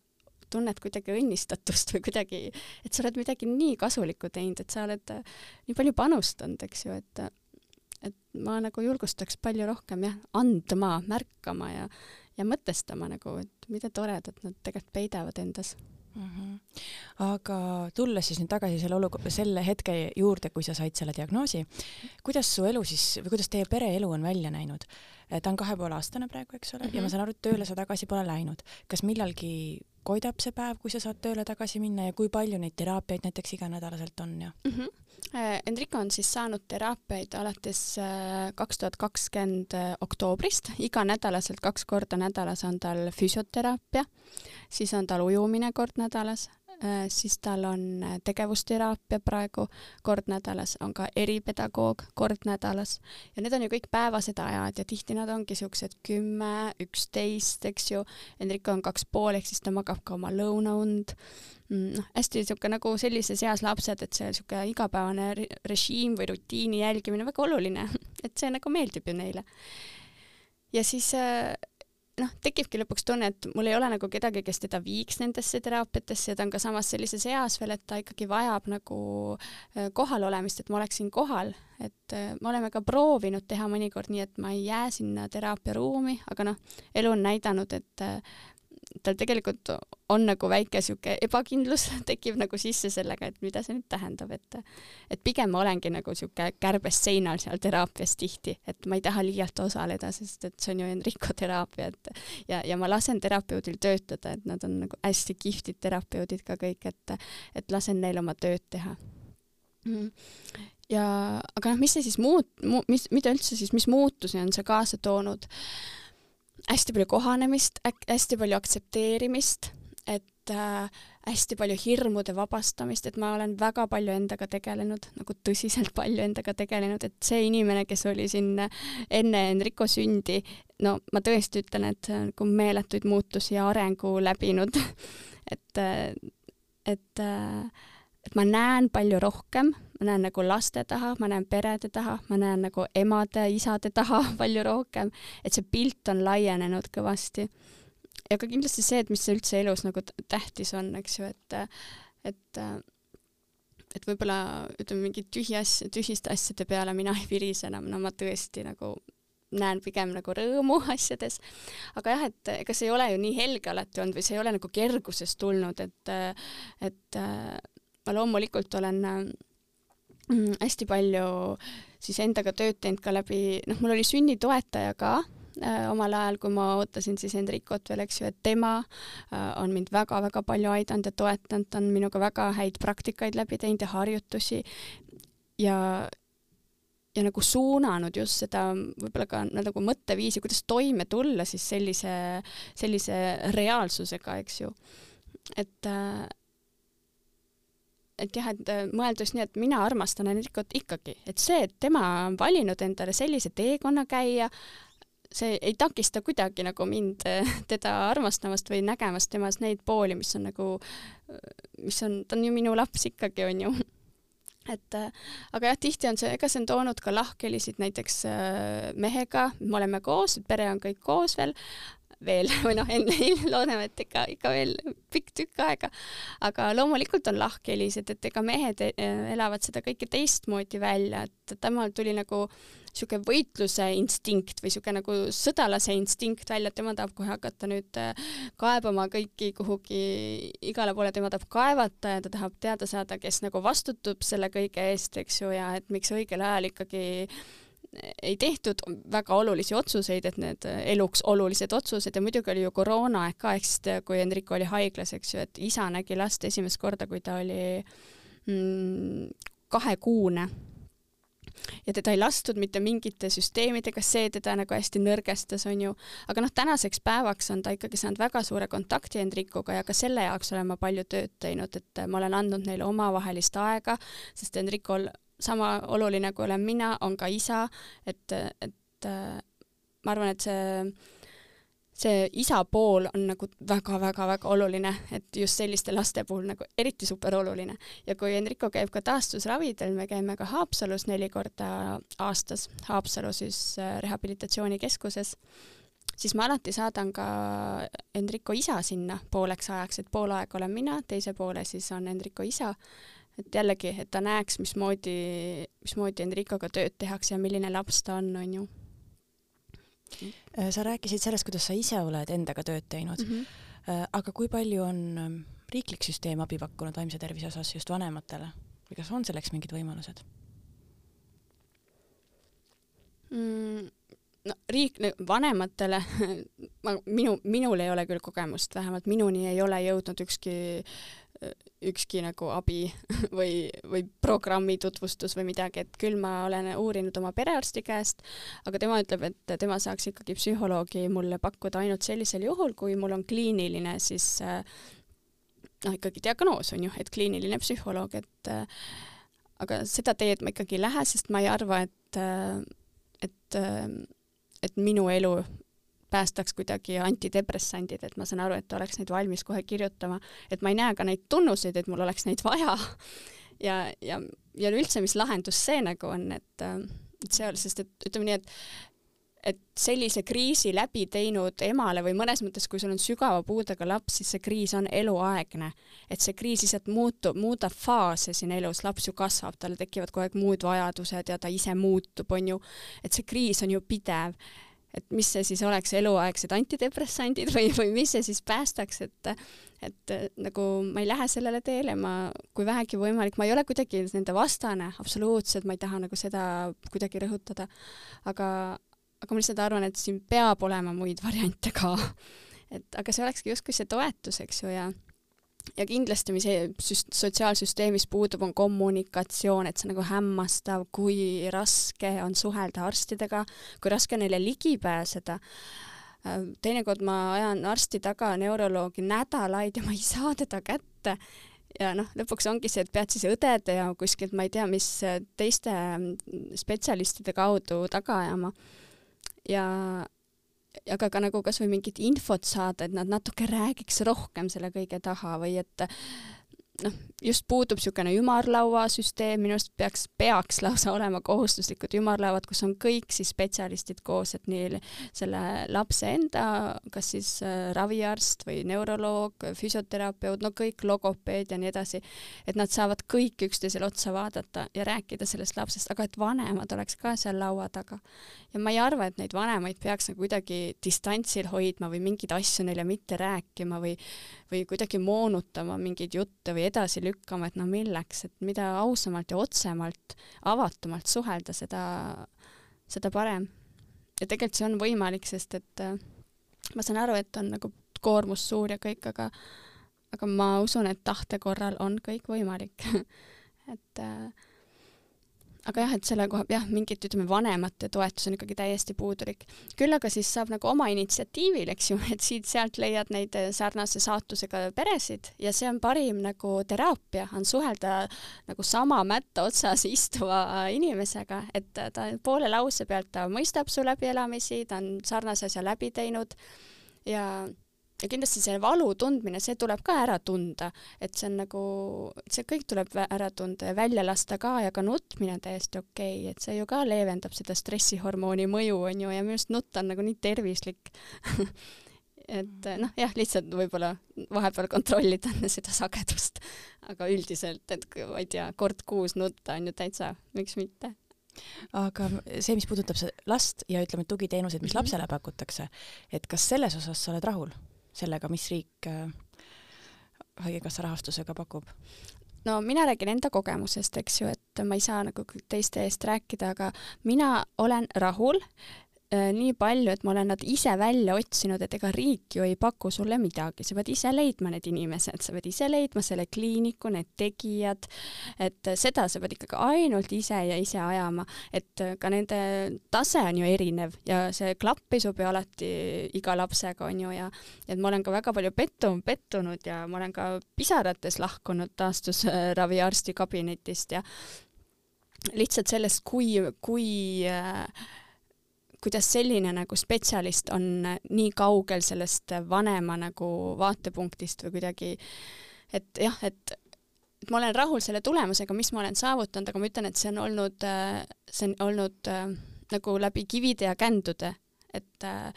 Speaker 2: tunned kuidagi õnnistatust või kuidagi, et sa oled midagi nii kasulikku teinud, et sa oled äh, nii palju panustanud, eks ju, et et ma nagu julgustaks palju rohkem jah, andma, märkama ja, ja mõtestama nagu, et mida toredat nad tegelikult peidavad endas
Speaker 1: mm. -hmm. aga tulles siis nüüd tagasi selle olukorra, selle hetke juurde, kui sa said selle diagnoosi, kuidas su elu siis või kuidas teie pereelu on välja näinud? ta on kahe poole aastane praegu, eks ole mm, -hmm. ja ma mhm. saan aru, et tööle sa tagasi pole läinud. kas millalgi koidab see päev, kui sa saad tööle tagasi minna ja kui palju neid teraapiaid näiteks iganädalaselt on ja mm? -hmm.
Speaker 2: Enrico on siis saanud teraapiaid alates äh, kaks tuhat kakskümmend äh, oktoobrist, iganädalaselt kaks korda nädalas on tal füsioteraapia, siis on tal ujumine kord nädalas, Äh, siis tal on äh, tegevusteraapia praegu kord nädalas, on ka eripedagoog kord nädalas ja need on ju kõik päevased ajad ja tihti nad ongi siuksed kümme, üksteist, eks ju. Enrico on kaks pool, ehk siis ta magab ka oma lõunaund. Mm, noh, hästi siuke nagu sellises eas lapsed, et see siuke igapäevane režiim või rutiini jälgimine väga oluline, et see nagu meeldib ju neile. ja siis äh, noh, tekibki lõpuks tunne, et mul ei ole nagu kedagi, kes teda viiks nendesse teraapiatesse ja ta on ka samas sellises eas veel, et ta ikkagi vajab nagu äh, kohalolemist, et ma oleksin kohal, et äh, me oleme ka proovinud teha mõnikord nii, et ma ei jää sinna teraapiaruumi, aga noh, elu on näidanud, et äh, tal tegelikult on nagu väike sihuke ebakindlus tekib nagu sisse sellega, et mida see nüüd tähendab, et et pigem ma olengi nagu sihuke kärbes seinal seal teraapias tihti, et ma ei taha liialt osaleda, sest et see on ju Enrico teraapia, et ja, ja ma lasen terapeudil töötada, et nad on nagu hästi kihvtid terapeudid ka kõik, et et lasen neil oma tööd teha mm ja aga noh, mis see siis muut-, mu-, mis, mida üldse siis, mis muutusi on see kaasa toonud? Hästi palju kohanemist, hästi palju aktsepteerimist, et äh, hästi palju hirmude vabastamist, et ma olen väga palju endaga tegelenud, nagu tõsiselt palju endaga tegelenud, et see inimene, kes oli siin enne Enrico sündi, no ma tõesti ütlen, et nagu meeletuid muutusi ja arengu läbinud. Et, et, et ma näen palju rohkem, ma näen nagu laste taha, ma näen perede taha, ma näen nagu emade, isade taha palju rohkem, et see pilt on laienenud kõvasti. Ja ka kindlasti see, et mis üldse elus nagu tähtis on, eks ju, et, et et võib-olla ütleme, mingi tühi asja, tühiste asjade peale mina ei virise enam, no ma tõesti nagu näen pigem nagu rõõmu asjades. aga jah, et ega see ei ole ju nii helge alati olnud või see ei ole nagu kergusest tulnud, et, et ma loomulikult olen mm, hästi palju siis endaga tööd teinud ka läbi, noh, mul oli sünnitoetaja ka äh, omal ajal, kui ma ootasin siis Hendrikot veel, eks ju, et tema äh, on mind väga-väga palju aidanud ja toetanud, ta on minuga väga häid praktikaid läbi teinud ja harjutusi ja ja nagu suunanud just seda võib-olla ka nagu mõtteviisi, kuidas toime tulla siis sellise, sellise reaalsusega, eks ju. et äh, et jah, et äh, mõelda just nii, et mina armastan Enrikot ikkagi, et see, et tema on valinud endale sellise teekonna käia, see ei takista kuidagi nagu mind äh, teda armastamast või nägemast temas neid pooli, mis on nagu, mis on, ta on ju minu laps ikkagi, on ju. Et äh, aga jah, tihti on see, ega see on toonud ka lahkhelisid näiteks äh, mehega, me oleme koos, pere on kõik koos veel, veel või noh, enne loodame, et ikka, ikka veel pikk tükk aega. aga loomulikult on lahkhelised, et ega mehed e, elavad seda kõike teistmoodi välja, et temal tuli nagu sihuke võitluse instinkt või sihuke nagu sõdalase instinkt välja, et tema tahab kohe hakata nüüd äh, kaebama kõiki kuhugi igale poole, tema tahab kaevata ja ta tahab teada saada, kes nagu vastutab selle kõige eest, eks ju, ja et miks õigel ajal ikkagi ei tehtud väga olulisi otsuseid, et need eluks olulised otsused ja muidugi oli ju koroonaaeg ka, ehk siis kui Enrico oli haiglas, eks ju, et isa nägi last esimest korda, kui ta oli mm, kahekuune ja teda ei lastud mitte mingite süsteemidega, see teda nagu hästi nõrgestas, on ju. aga noh, tänaseks päevaks on ta ikkagi saanud väga suure kontakti Enricoga ja ka selle jaoks olen ma palju tööd teinud, et ma olen andnud neile omavahelist aega, sest Enricol sama oluline, kui olen mina, on ka isa, et, et ma arvan, et see, see isa pool on nagu väga-väga-väga oluline, et just selliste laste puhul nagu eriti super oluline. ja kui Enrico käib ka taastusravidel, me käime ka Haapsalus neli korda aastas, Haapsalu siis äh, rehabilitatsioonikeskuses, siis ma alati saadan ka Enrico isa sinna pooleks ajaks, et pool aega olen mina, teise poole siis on Enrico isa et jällegi, et ta näeks, mismoodi, mismoodi Enricoga tööd tehakse ja milline laps ta on, on ju.
Speaker 1: Äh, sa rääkisid sellest, kuidas sa ise oled endaga tööd teinud mm. -hmm. aga kui palju on ähm, riiklik süsteem abi pakkunud vaimse tervise osas just vanematele või kas on selleks mingid võimalused
Speaker 2: mm,? no riik, vanematele, ma, minu, minul ei ole küll kogemust, vähemalt minuni ei ole jõudnud ükski äh, ükski nagu abi või, või programmi tutvustus või midagi, et küll ma olen uurinud oma perearsti käest, aga tema ütleb, et tema saaks ikkagi psühholoogi mulle pakkuda ainult sellisel juhul, kui mul on kliiniline siis noh, ikkagi diagnoos on ju, et kliiniline psühholoog, et aga seda teed ma ikkagi ei lähe, sest ma ei arva, et, et, et minu elu päästaks kuidagi antidepressandid, et ma saan aru, et oleks neid valmis kohe kirjutama, et ma ei näe ka neid tunnuseid, et mul oleks neid vaja. ja, ja, ja üldse, mis lahendus see nagu on, et, et see, sest et ütleme nii, et et sellise kriisi läbi teinud emale või mõnes mõttes, kui sul on sügava puudega laps, siis see kriis on eluaegne. et see kriis lihtsalt muutub, muudab faase siin elus, laps ju kasvab, tal tekivad kogu aeg muud vajadused ja ta ise muutub, on ju. et see kriis on ju pidev et mis see siis oleks, eluaegsed antidepressandid või, või mis see siis päästaks, et et nagu ma ei lähe sellele teele, ma, kui vähegi võimalik, ma ei ole kuidagi nende vastane, absoluutselt, ma ei taha nagu seda kuidagi rõhutada, aga, aga ma lihtsalt arvan, et siin peab olema muid variante ka. et aga see olekski justkui see toetus, eks ju, ja ja kindlasti, mis süst-, sotsiaalsüsteemis puudub, on kommunikatsioon, et see on nagu hämmastav, kui raske on suhelda arstidega, kui raske on neile ligi pääseda. Äh, teinekord ma ajan arsti taga, neuroloogi nädalaid ja ma ei saa teda kätte ja noh, lõpuks ongi see, et pead siis õdede ja kuskilt, ma ei tea, mis teiste spetsialistide kaudu taga ajama. ja, aga ka nagu kasvõi mingit infot saada, et nad natuke räägiks rohkem selle kõige taha või et noh, just puudub niisugune ümarlauasüsteem, minu arust peaks, peaks lausa olema kohustuslikud ümarlauad, kus on kõik siis spetsialistid koos, et nii selle lapse enda, kas siis äh, raviarst või neuroloog, füsioterapeut, no kõik logopeed ja nii edasi, et nad saavad kõik üksteisele otsa vaadata ja rääkida sellest lapsest, aga et vanemad oleks ka seal laua taga. ja ma ei arva, et neid vanemaid peaks nagu kuidagi distantsil hoidma või mingeid asju neile mitte rääkima või või kuidagi moonutama mingeid jutte või edasi lükkama, et no milleks, et mida ausamalt ja otsemalt, avatumalt suhelda, seda, seda parem. ja tegelikult see on võimalik, sest et äh, ma saan aru, et on nagu koormus suur ja kõik, aga aga ma usun, et tahte korral on kõik võimalik et äh, aga jah, et selle koha, jah, mingit, ütleme, vanemate toetus on ikkagi täiesti puudulik. küll aga siis saab nagu oma initsiatiivil, eks ju, et siit-sealt leiad neid eh, sarnase saatusega peresid ja see on parim nagu teraapia, on suhelda nagu sama mätta otsas istuva inimesega, et ta poole lause pealt ta mõistab su läbielamisi, ta on sarnase asja läbi teinud ja ja kindlasti see valu tundmine, see tuleb ka ära tunda, et see on nagu, see kõik tuleb ära tunda ja välja lasta ka ja ka nutmine on täiesti okei okay., et see ju ka leevendab seda stressihormooni mõju, on ju, ja minu arust nutt on nagu nii tervislik et noh, jah, lihtsalt võib-olla vahepeal kontrollida seda sagedust, aga üldiselt, et ma ei tea, kord kuus nutta on ju täitsa, miks mitte
Speaker 1: aga see, mis puudutab last ja ütleme, tugiteenuseid, mis -hmm. lapsele pakutakse, et kas selles osas sa oled rahul? Sellega, mis riik äh, Haigekassa rahastusega pakub?
Speaker 2: no mina räägin enda kogemusest, eks ju, et ma ei saa nagu teiste eest rääkida, aga mina olen rahul nii palju, et ma olen nad ise välja otsinud, et ega riik ju ei paku sulle midagi, sa pead ise leidma need inimesed, sa pead ise leidma selle kliiniku, need tegijad, et seda sa pead ikkagi ainult ise ja ise ajama, et ka nende tase on ju erinev ja see klapp ei sobi alati iga lapsega, on ju, ja et ma olen ka väga palju pettu-, pettunud ja ma olen ka pisarates lahkunud taastusraviarsti kabinetist ja lihtsalt sellest, kui, kui äh, kuidas selline nagu spetsialist on nii kaugel sellest vanema nagu vaatepunktist või kuidagi, et jah, et et ma olen rahul selle tulemusega, mis ma olen saavutanud, aga ma ütlen, et see on olnud, see on olnud äh, nagu läbi kivide ja kändude, et äh,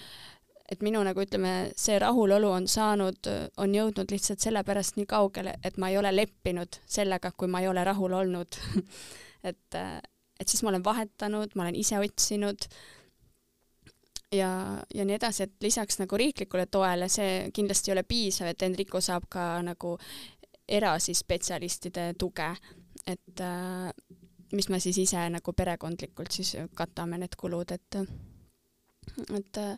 Speaker 2: et minu nagu ütleme, see rahulolu on saanud, on jõudnud lihtsalt sellepärast nii kaugele, et ma ei ole leppinud sellega, kui ma ei ole rahul olnud. Et, äh, et siis ma olen vahetanud, ma olen ise otsinud ja, ja nii edasi, et lisaks nagu riiklikule toele see kindlasti ei ole piisav, et Enrico saab ka nagu era siis spetsialistide tuge, et äh, mis me siis ise nagu perekondlikult siis katame need kulud, et et äh,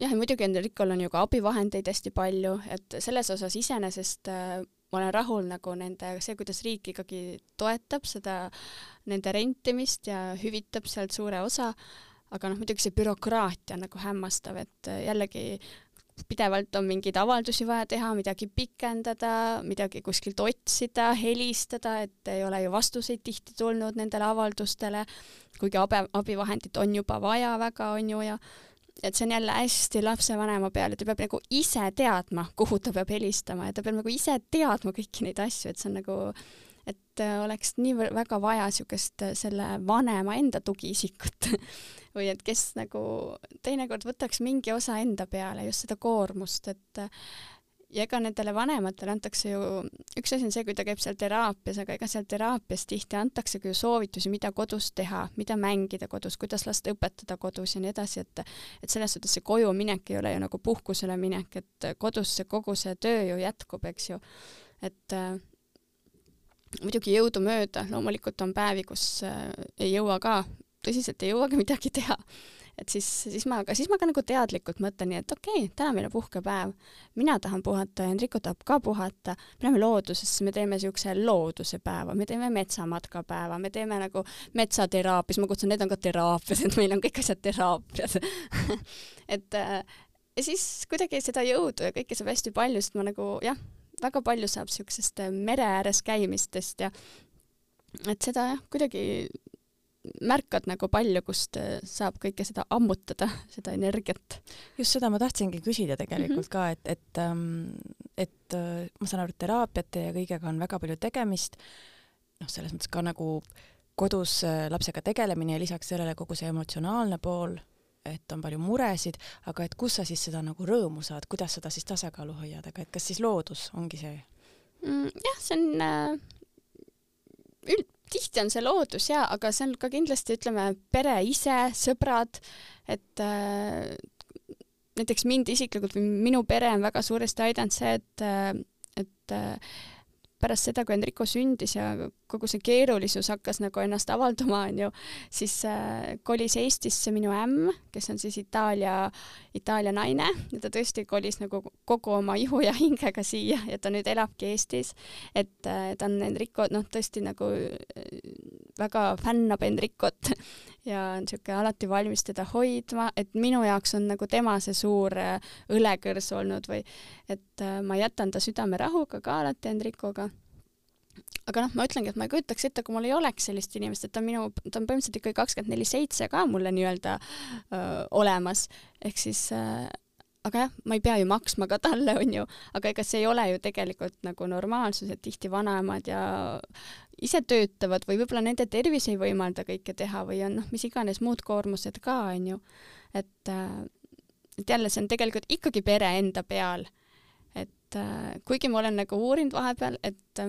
Speaker 2: jah, ja muidugi Enricol on ju ka abivahendeid hästi palju, et selles osas iseenesest äh, ma olen rahul nagu nende, see, kuidas riik ikkagi toetab seda, nende rentimist ja hüvitab sealt suure osa, aga noh, muidugi see bürokraatia on nagu hämmastav, et äh, jällegi pidevalt on mingeid avaldusi vaja teha, midagi pikendada, midagi kuskilt otsida, helistada, et ei ole ju vastuseid tihti tulnud nendele avaldustele, kuigi abi, abivahendit on juba vaja väga, on ju, ja et see on jälle hästi lapsevanema peale, ta peab nagu ise teadma, kuhu ta peab helistama ja ta peab nagu ise teadma kõiki neid asju, et see on nagu et äh, oleks nii väga vaja niisugust äh, selle vanema enda tugiisikut või et kes nagu teinekord võtaks mingi osa enda peale, just seda koormust, et äh, ja ega nendele vanematele antakse ju, üks asi on see, kui ta käib seal teraapias, aga ega seal teraapias tihti antaksegi ju soovitusi, mida kodus teha, mida mängida kodus, kuidas last õpetada kodus ja nii edasi, et et selles suhtes see koju minek ei ole ju nagu puhkusele minek, et kodus see kogu see töö ju jätkub, eks ju. et muidugi jõudumööda, loomulikult on päevi, kus äh, ei jõua ka, tõsiselt ei jõuagi midagi teha. Et siis, siis ma, aga siis ma ka nagu teadlikult mõtlen nii, et okei okay,, täna meil on puhkepäev, mina tahan puhata Enrico tahab ka puhata, me läheme loodusesse, me teeme niisuguse looduse päeva, me teeme metsamatka päeva, me teeme nagu metsateraapias, ma kutsun, need on ka teraapias, et meil on kõik asjad teraapias. Et äh, ja siis kuidagi seda jõudu ja kõike saab hästi palju, sest ma nagu jah, väga palju saab niisugusest mere ääres käimistest ja et seda jah, kuidagi märkad nagu palju, kust äh, saab kõike seda ammutada, seda energiat.
Speaker 1: just seda ma tahtsingi küsida tegelikult mm -hmm. ka, et, et, ähm, et äh, ma saan aru, et teraapiate ja kõigega on väga palju tegemist, noh, selles mõttes ka nagu kodus äh, lapsega tegelemine ja lisaks sellele kogu see emotsionaalne pool, et on palju muresid, aga et kus sa siis seda nagu rõõmu saad, kuidas seda siis tasakaalu hoiad, aga et kas siis loodus ongi see
Speaker 2: mm,? jah, see on äh, üld, tihti on see loodus jaa, aga see on ka kindlasti, ütleme, pere ise, sõbrad, et äh, näiteks mind isiklikult või minu pere on väga suuresti aidanud see, et, äh, et äh, pärast seda, kui Enrico sündis ja kogu see keerulisus hakkas nagu ennast avalduma, onju, siis äh, kolis Eestisse minu ämm, kes on siis Itaalia, Itaalia naine ja ta tõesti kolis nagu kogu oma ihu ja hingega siia ja ta nüüd elabki Eestis. et äh, ta on Enrico, noh, tõesti nagu äh, väga fännab Enricot ja on siuke alati valmis teda hoidma, et minu jaoks on nagu tema see suur äh, õlekõrs olnud või et äh, ma jätan ta südamerahuga ka alati Enricoga aga noh, ma ütlengi, et ma ei kujutaks ette, kui mul ei oleks sellist inimest, et ta on minu, ta on põhimõtteliselt ikkagi kakskümmend neli seitse ka mulle nii-öelda olemas, ehk siis äh, aga jah, ma ei pea ju maksma ka talle, onju, aga ega see ei ole ju tegelikult nagu normaalsus, et tihti vanaemad ja ise töötavad või võib-olla nende tervis ei võimalda kõike teha või on noh, mis iganes muud koormused ka, onju. et, et jälle, see on tegelikult ikkagi pere enda peal. et kuigi ma olen nagu uurinud vahepeal, et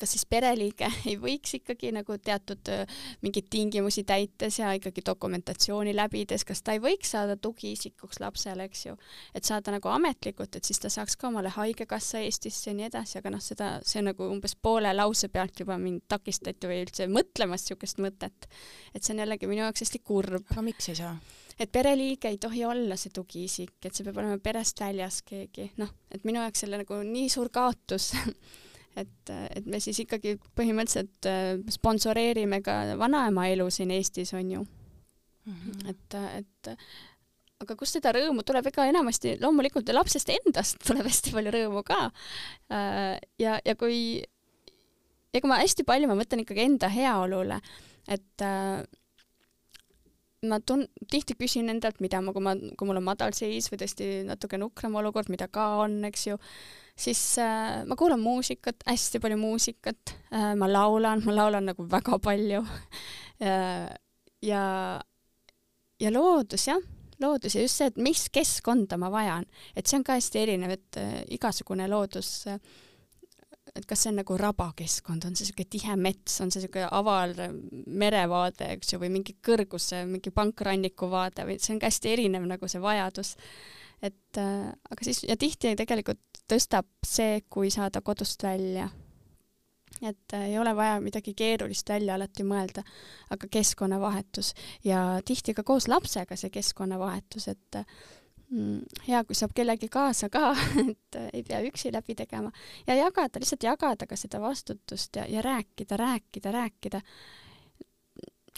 Speaker 2: kas siis pereliige ei võiks ikkagi nagu teatud mingeid tingimusi täites ja ikkagi dokumentatsiooni läbides, kas ta ei võiks saada tugiisikuks lapsele, eks ju, et saada nagu ametlikult, et siis ta saaks ka omale Haigekassa Eestisse ja nii edasi, aga noh, seda, see nagu umbes poole lause pealt juba mind takistati või üldse mõtlemast niisugust mõtet. et see on jällegi minu jaoks hästi kurb.
Speaker 1: aga miks ei saa?
Speaker 2: et pereliige ei tohi olla see tugiisik, et see peab olema perest väljas keegi, noh, et minu jaoks selle nagu nii suur kaotus et, et me siis ikkagi põhimõtteliselt äh, sponsoreerime ka vanaema elu siin Eestis, on ju mm. -hmm. et, et aga kust seda rõõmu tuleb, ega enamasti loomulikult lapsest endast tuleb hästi palju rõõmu ka. Äh, ja, ja kui, ja kui ma hästi palju, ma mõtlen ikkagi enda heaolule, et äh, ma tun-, tihti küsin endalt, mida ma, kui ma, kui mul on madal seis või tõesti natuke nukram olukord, mida ka on, eks ju, siis äh, ma kuulan muusikat, hästi palju muusikat äh,, ma laulan, ma laulan nagu väga palju äh, ja, ja loodus jah, loodus ja just see, et mis keskkonda ma vajan, et see on ka hästi erinev, et äh, igasugune loodus äh, et kas see on nagu rabakeskkond, on see niisugune tihe mets, on see niisugune aval merevaade, eks ju, või mingi kõrguse, mingi pankranniku vaade või see on ka hästi erinev nagu see vajadus et äh, aga siis ja tihti tegelikult tõstab see, kui saada kodust välja. et äh, ei ole vaja midagi keerulist välja alati mõelda, aga keskkonnavahetus ja tihti ka koos lapsega see keskkonnavahetus, et mm, hea, kui saab kellegi kaasa ka, et äh, ei pea üksi läbi tegema. Ja jagada, lihtsalt jagada ka seda vastutust ja, ja rääkida, rääkida, rääkida.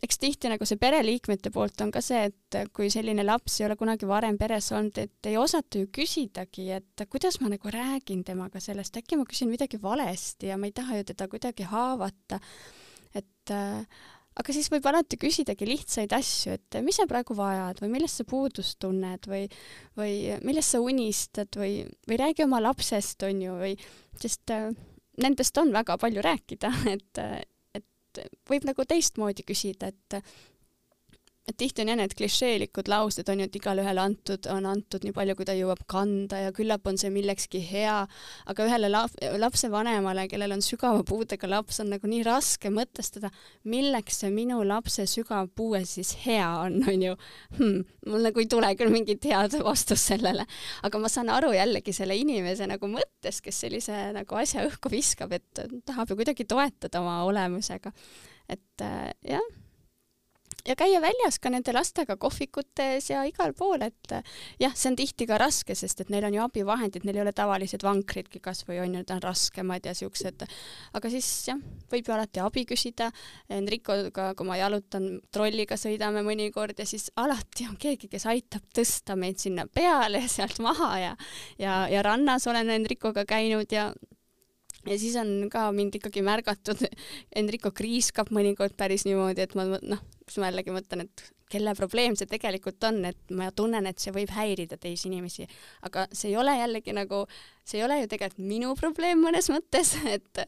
Speaker 2: Eks tihti nagu see pereliikmete poolt on ka see, et kui selline laps ei ole kunagi varem peres olnud, et ei osata ju küsidagi, et kuidas ma nagu räägin temaga sellest, äkki ma küsin midagi valesti ja ma ei taha ju teda kuidagi haavata. et äh, aga siis võib alati küsidagi lihtsaid asju, et mis sa praegu vajad või millest sa puudust tunned või, või millest sa unistad või, või räägi oma lapsest, on ju, või sest äh, nendest on väga palju rääkida, et et võib nagu teistmoodi küsida, et et tihti on jah need klišeelikud laused on ju, et igalühele antud, on antud nii palju, kui ta jõuab kanda ja küllap on see millekski hea, aga ühele lap-, lapsevanemale, kellel on sügava puudega laps, on nagu nii raske mõtestada, milleks see minu lapse sügav puue siis hea on, on ju hmm,. mul nagu ei tule küll mingit head vastust sellele, aga ma saan aru jällegi selle inimese nagu mõttest, kes sellise nagu asja õhku viskab, et tahab ju kuidagi toetada oma olemusega. et äh, jah ja käia väljas ka nende lastega kohvikutes ja igal pool, et jah, see on tihti ka raske, sest et neil on ju abivahendid, neil ei ole tavalised vankridki kasvõi on ju, need on raskemad ja siuksed, aga siis jah, võib ju alati abi küsida. Enricoga, kui ma jalutan, trolliga sõidame mõnikord ja siis alati on keegi, kes aitab tõsta meid sinna peale ja sealt maha ja ja, ja rannas olen Enricoga käinud ja ja siis on ka mind ikkagi märgatud, Enrico kriiskab mõnikord päris niimoodi, et ma noh, siis ma jällegi mõtlen, et kelle probleem see tegelikult on, et ma tunnen, et see võib häirida teisi inimesi, aga see ei ole jällegi nagu, see ei ole ju tegelikult minu probleem mõnes mõttes, et,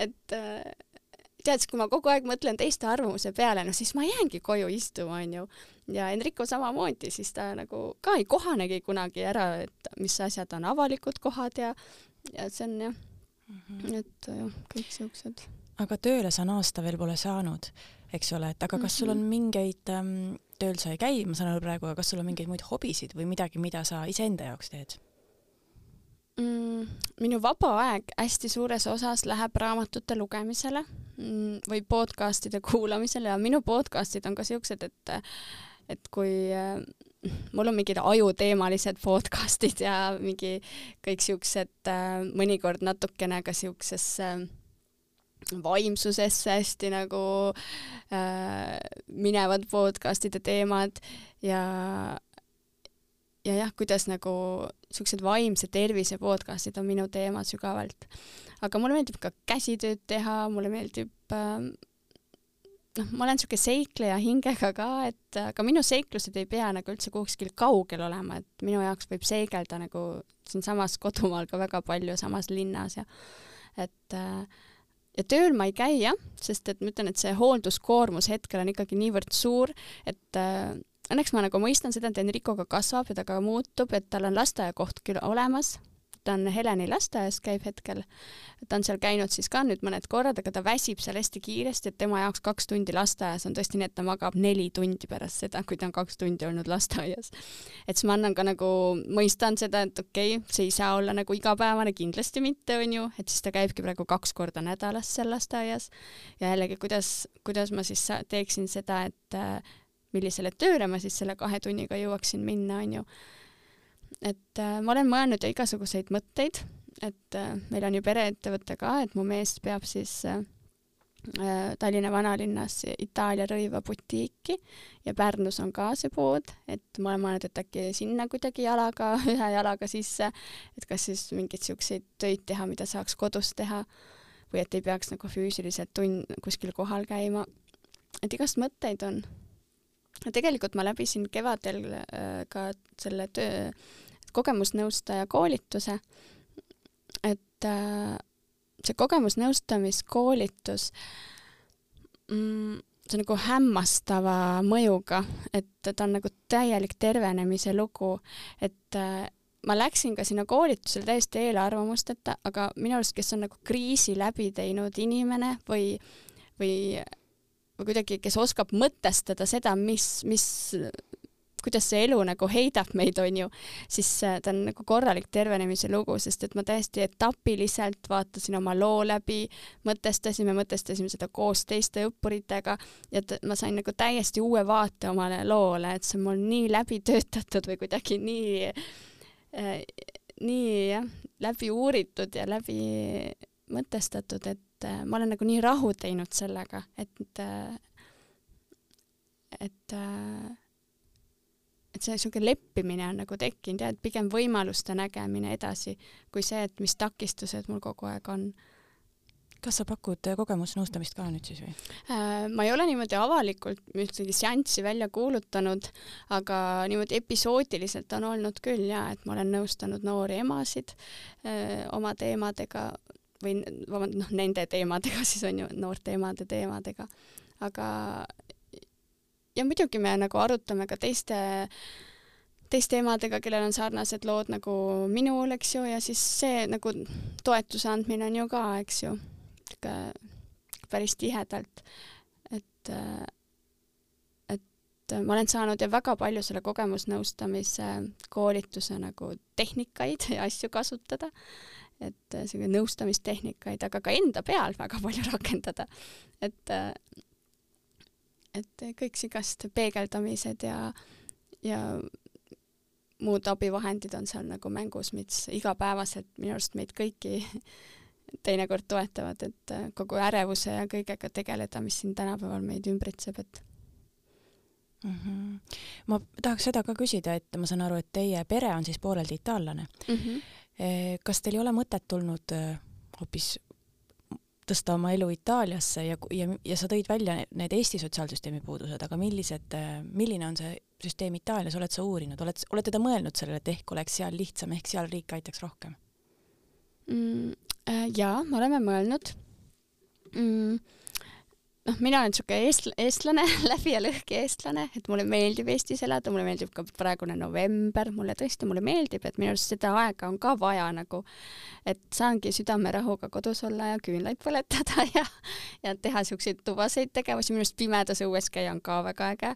Speaker 2: et tead, siis kui ma kogu aeg mõtlen teiste arvamuse peale, no siis ma jäängi koju istuma, onju. ja Enrico samamoodi, siis ta nagu ka ei kohanegi kunagi ära, et mis asjad on avalikud kohad ja, ja see on jah mm, -hmm. et jah, kõik siuksed.
Speaker 1: aga tööle sa naasta veel pole saanud eks ole, et aga kas sul on mhm. mingeid ähm,, tööl sa ei käi, ma saan aru praegu, aga kas sul on mingeid muid hobisid või midagi, mida sa iseenda jaoks teed
Speaker 2: mm,? minu vaba aeg hästi suures osas läheb raamatute lugemisele mm, või podcast'ide kuulamisele ja minu podcast'id on ka siuksed, et et kui äh, mul on mingid ajuteemalised podcast'id ja mingi kõik siuksed äh, mõnikord natukene ka siuksesse äh, vaimsusesse hästi nagu äh, minevad podcast'ide teemad ja ja jah, kuidas nagu siuksed vaimse tervise podcast'id on minu teema sügavalt. aga mulle meeldib ka käsitööd teha, mulle meeldib äh, noh, ma olen siuke seikleja hingega ka, et aga minu seiklused ei pea nagu üldse kuskil kaugel olema, et minu jaoks võib seigelda nagu siinsamas kodumaal ka väga palju samas linnas ja et ja tööl ma ei käi jah, sest et ma ütlen, et see hoolduskoormus hetkel on ikkagi niivõrd suur, et õnneks ma nagu mõistan seda, et Enricoga kasvab ja ta ka muutub, et tal on lasteaiakoht küll olemas, ta on Heleni lasteaias, käib hetkel. ta on seal käinud siis ka nüüd mõned korrad, aga ta väsib seal hästi kiiresti, et tema jaoks kaks tundi lasteaias on tõesti nii, et ta magab neli tundi pärast seda, kui ta on kaks tundi olnud lasteaias. et siis ma annan ka nagu, mõistan seda, et okei okay,, see ei saa olla nagu igapäevane, kindlasti mitte, onju, et siis ta käibki praegu kaks korda nädalas seal lasteaias. ja jällegi, kuidas, kuidas ma siis teeksin seda, et äh, millisele tööle ma siis selle kahe tunniga jõuaksin minna, onju et äh, ma olen mõelnud ju igasuguseid mõtteid, et äh, meil on ju pereettevõte ka, et mu mees peab siis äh, äh Tallinna vanalinnas Itaalia rõiva butiiki ja Pärnus on ka see pood, et ma olen mõelnud, et äkki sinna kuidagi jalaga, ühe jalaga sisse, et kas siis mingeid siukseid töid teha, mida saaks kodus teha või et ei peaks nagu füüsiliselt tund kuskil kohal käima. et igast mõtteid on tegelikult ma läbisin kevadel äh, ka selle töö, kogemusnõustaja koolituse, et äh, see kogemusnõustamiskoolitus mm, see on nagu hämmastava mõjuga, et ta on nagu täielik tervenemise lugu, et äh, ma läksin ka sinna koolitusele täiesti eelarvamusteta, aga minu arust, kes on nagu kriisi läbi teinud inimene või, või või kuidagi, kes oskab mõtestada seda, mis, mis, kuidas see elu nagu heidab meid, on ju, siis äh, ta on nagu korralik tervenemise lugu, sest et ma täiesti etapiliselt vaatasin oma loo läbi, mõtestasime, mõtestasime seda koos teiste õppuritega ja ma sain nagu täiesti uue vaate omale loole, et see on mul nii läbi töötatud või kuidagi nii äh,, nii jah, läbi uuritud ja läbi mõtestatud, et et äh, ma olen nagu nii rahu teinud sellega, et äh, et äh, et see niisugune leppimine on nagu tekkinud ja et pigem võimaluste nägemine edasi kui see, et mis takistused mul kogu aeg on.
Speaker 1: kas sa pakud kogemusnõustamist ka nüüd siis või?
Speaker 2: ma ei ole niimoodi avalikult ühtegi seanssi välja kuulutanud, aga niimoodi episoodiliselt on olnud küll ja et ma olen nõustanud noori emasid öö, oma teemadega või vabandust, noh, nende teemadega siis on ju, noorte emade teemadega, aga ja muidugi me nagu arutame ka teiste teiste emadega, kellel on sarnased lood nagu minul, eks ju, ja siis see nagu toetuse andmine on ju ka, eks ju, päris tihedalt. et ma olen saanud ja väga palju selle kogemusnõustamise koolituse nagu tehnikaid ja asju kasutada, et selline nõustamistehnikaid, aga ka enda peal väga palju rakendada. et, et kõiksigast peegeldamised ja, ja muud abivahendid on seal nagu mängus, mis igapäevaselt minu arust meid kõiki teinekord toetavad, et äh, kogu ärevuse ja kõigega tegeleda, mis siin tänapäeval meid ümbritseb, et
Speaker 1: mm. -hmm. ma tahaks seda ka küsida, et ma saan aru, et teie pere on siis pooleldi itaallane mm. -hmm. Kas teil ei ole mõtet tulnud äh, hoopis tõsta oma elu Itaaliasse ja, ja, ja sa tõid välja need Eesti sotsiaalsüsteemi puudused, aga millised, milline on see süsteem Itaalias, oled sa uurinud, oled, oled teda mõelnud sellele, et ehk oleks seal lihtsam, ehk seal riik aitaks rohkem
Speaker 2: mm,? Äh, jaa, me oleme mõelnud mm noh, mina olen niisugune eest-, eestlane läbi ja lõhki eestlane, et mulle meeldib Eestis elada, mulle meeldib ka praegune november, mulle tõesti, mulle meeldib, et minu arust seda aega on ka vaja nagu, et saangi südamerahuga kodus olla ja küünlaid põletada ja, ja teha niisuguseid tubaseid tegevusi, minu arust pimedas õues käia on ka väga äge.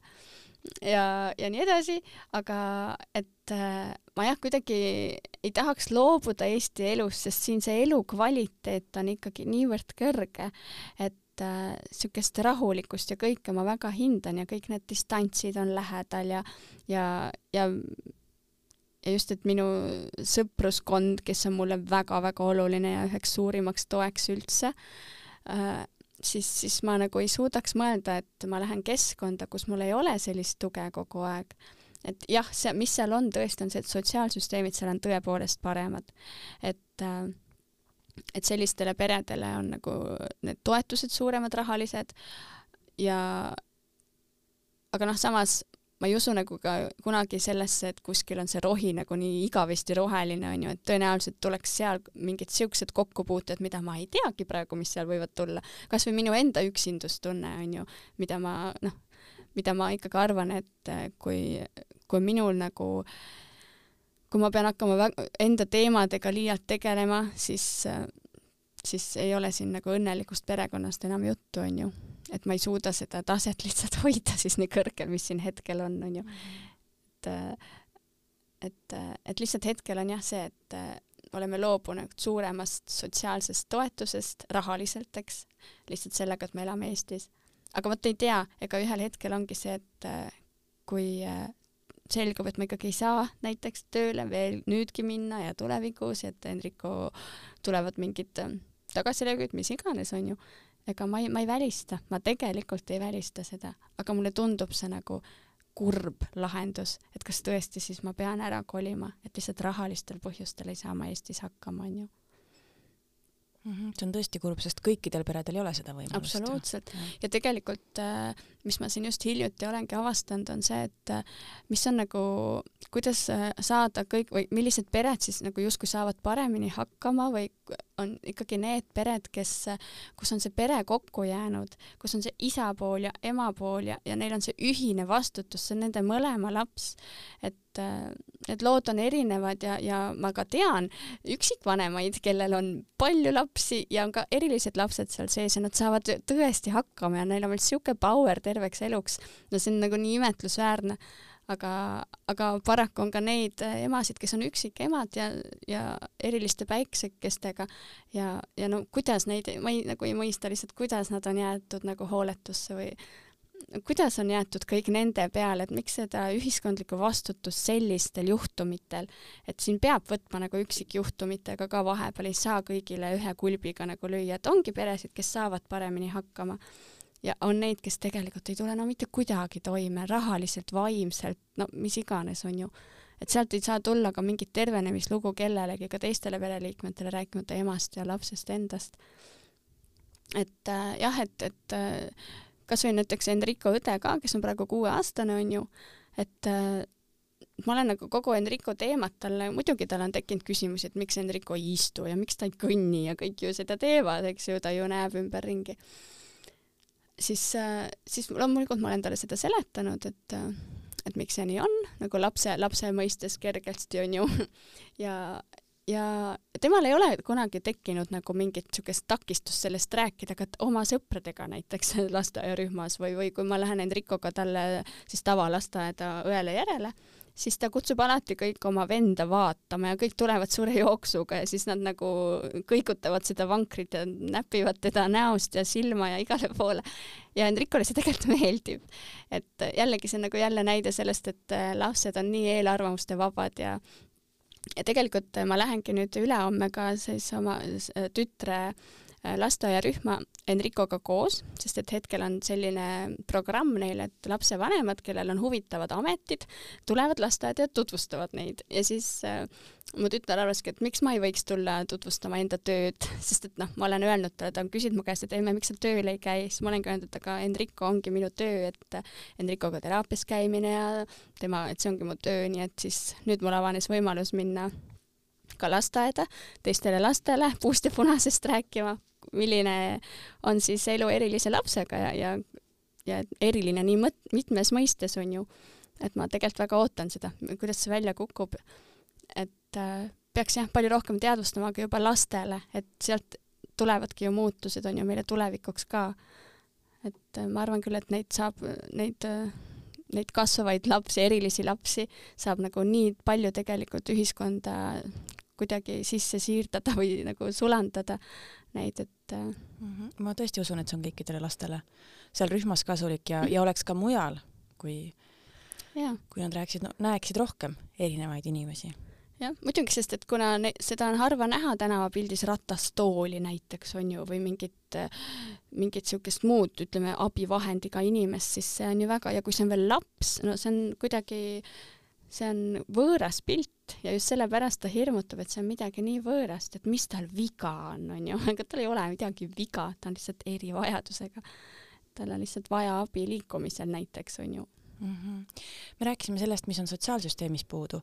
Speaker 2: Ja, ja nii edasi, aga et äh, ma jah, kuidagi ei tahaks loobuda Eesti elust, sest siin see elukvaliteet on ikkagi niivõrd kõrge, et niisugust äh, rahulikkust ja kõike ma väga hindan ja kõik need distantsid on lähedal ja, ja, ja ja just, et minu sõpruskond, kes on mulle väga-väga oluline ja üheks suurimaks toeks üldse äh,, siis, siis ma nagu ei suudaks mõelda, et ma lähen keskkonda, kus mul ei ole sellist tuge kogu aeg. et jah, see, mis seal on tõesti, on see, et sotsiaalsüsteemid seal on tõepoolest paremad. et äh, et sellistele peredele on nagu need toetused suuremad rahalised ja aga noh, samas ma ei usu nagu ka kunagi sellesse, et kuskil on see rohi nagu nii igavesti roheline, on ju, et tõenäoliselt tuleks seal mingid siuksed kokkupuuted, mida ma ei teagi praegu, mis seal võivad tulla. kas või minu enda üksindustunne, on ju, mida ma noh, mida ma ikkagi arvan, et kui, kui minul nagu äh, kui ma pean hakkama enda teemadega liialt tegelema, siis, siis ei ole siin nagu õnnelikust perekonnast enam juttu, on ju. et ma ei suuda seda taset lihtsalt hoida siis nii kõrgel, mis siin hetkel on, on ju. et, et, et lihtsalt hetkel on jah see, et oleme loobunud suuremast sotsiaalsest toetusest rahaliselt, eks, lihtsalt sellega, et me elame Eestis. aga vot ei tea, ega ühel hetkel ongi see, et kui selgub, et ma ikkagi ei saa näiteks tööle veel nüüdki minna ja tulevikus, et Enrico tulevad mingid ähm, tagasilöögid, mis iganes, on ju, ega ma ei, ma ei välista, ma tegelikult ei välista seda, aga mulle tundub see nagu kurb lahendus, et kas tõesti siis ma pean ära kolima, et lihtsalt rahalistel põhjustel ei saa ma Eestis hakkama, on ju
Speaker 1: mm. -hmm. see on tõesti kurb, sest kõikidel peredel ei ole seda võimalust.
Speaker 2: absoluutselt ja, ja tegelikult, äh, mis ma siin just hiljuti olengi avastanud, on see, et äh, mis on nagu, kuidas äh, saada kõik või millised pered siis nagu justkui saavad paremini hakkama või on ikkagi need pered, kes, kus on see pere kokku jäänud, kus on see isa pool ja ema pool ja, ja neil on see ühine vastutus, see on nende mõlema laps. et need lood on erinevad ja, ja ma ka tean üksikvanemaid, kellel on palju lapsi ja on ka erilised lapsed seal sees ja nad saavad tõesti hakkama ja neil on veel sihuke power terveks eluks. no see on nagu nii imetlusväärne aga, aga paraku on ka neid emasid, kes on üksikemad ja, ja eriliste päiksekestega ja, ja no kuidas neid, ma ei, nagu ei mõista lihtsalt, kuidas nad on jäetud nagu hooletusse või kuidas on jäetud kõik nende peale, et miks seda ühiskondlikku vastutust sellistel juhtumitel, et siin peab võtma nagu üksikjuhtumitega ka vahepeal, ei saa kõigile ühe kulbiga nagu lüüa, et ongi peresid, kes saavad paremini hakkama ja on neid, kes tegelikult ei tule no mitte kuidagi toime rahaliselt, vaimselt, no mis iganes, on ju. et sealt ei saa tulla ka mingit tervenemislugu kellelegi, ka teistele pereliikmetele, rääkimata emast ja lapsest endast. et äh, jah, et, et äh, kas või näiteks Enrico õde ka, kes on praegu kuueaastane, on ju, et äh, ma olen nagu kogu Enrico teemat talle, muidugi tal on tekkinud küsimusi, et miks Enrico ei istu ja miks ta ei kõnni ja kõik ju seda teevad, eks ju, ta ju näeb ümberringi siis, siis loomulikult ma olen talle seda seletanud, et et miks see nii on, nagu lapse, lapse mõistes kergesti on ju. Ja, ja temal ei ole kunagi tekkinud nagu mingit niisugust takistust sellest rääkida ka oma sõpradega näiteks lasteaiarühmas või, või kui ma lähen Enricoga talle siis tavalasteaeda õele järele, siis ta kutsub alati kõik oma venda vaatama ja kõik tulevad suure jooksuga ja siis nad nagu kõigutavad seda vankrit ja näpivad teda näost ja silma ja igale poole. ja Enricole see tegelikult meeldib. et jällegi see on nagu jälle näide sellest, et äh, lapsed on nii eelarvamuste vabad ja ja tegelikult ma lähengi nüüd ülehomme ka siis oma tütre Äh, lasteaiarühma Enricoga koos, sest et hetkel on selline programm neil, et lapsevanemad, kellel on huvitavad ametid, tulevad lasteaeda ja tutvustavad neid. Ja siis äh, mu tütar arvaski, et miks ma ei võiks tulla tutvustama enda tööd, sest et noh, ma olen öelnud talle, ta on küsinud mu käest, et emme, miks sa tööl ei käi, siis ma olengi öelnud, et aga Enrico ongi minu töö, et Enricoga teraapias käimine ja tema, et see ongi mu töö, nii et siis nüüd mul avanes võimalus minna ka lasteaeda teistele lastele puust ja punasest rääkima, milline on siis elu erilise lapsega ja, ja, ja eriline nii mõt-, mitmes mõistes on ju. et ma tegelikult väga ootan seda, kuidas see välja kukub. et äh, peaks jah, palju rohkem teadvustama ka juba lastele, et sealt tulevadki ju muutused, on ju, meile tulevikuks ka. et äh, ma arvan küll, et neid saab, neid äh, neid kasvavaid lapsi, erilisi lapsi saab nagu nii palju tegelikult ühiskonda kuidagi sisse siirdada või nagu sulandada neid, et mm.
Speaker 1: -hmm. ma tõesti usun, et see on kõikidele lastele seal rühmas kasulik ja, ja oleks ka mujal, kui, kui nad rääksid no,, näeksid rohkem erinevaid inimesi
Speaker 2: jah, muidugi, sest et kuna ne, seda on harva näha tänavapildis ratastooli näiteks on ju, või mingit, mingit niisugust muud, ütleme, abivahendiga inimest, siis see on ju väga, ja kui see on veel laps, no see on kuidagi see on võõras pilt ja just sellepärast ta hirmutab, et see on midagi nii võõrast, et mis tal viga on, on ju, aga tal ei ole midagi viga, ta on lihtsalt erivajadusega. tal on lihtsalt vaja abi liikumisel näiteks, on ju
Speaker 1: mm. -hmm. me rääkisime sellest, mis on sotsiaalsüsteemis puudu,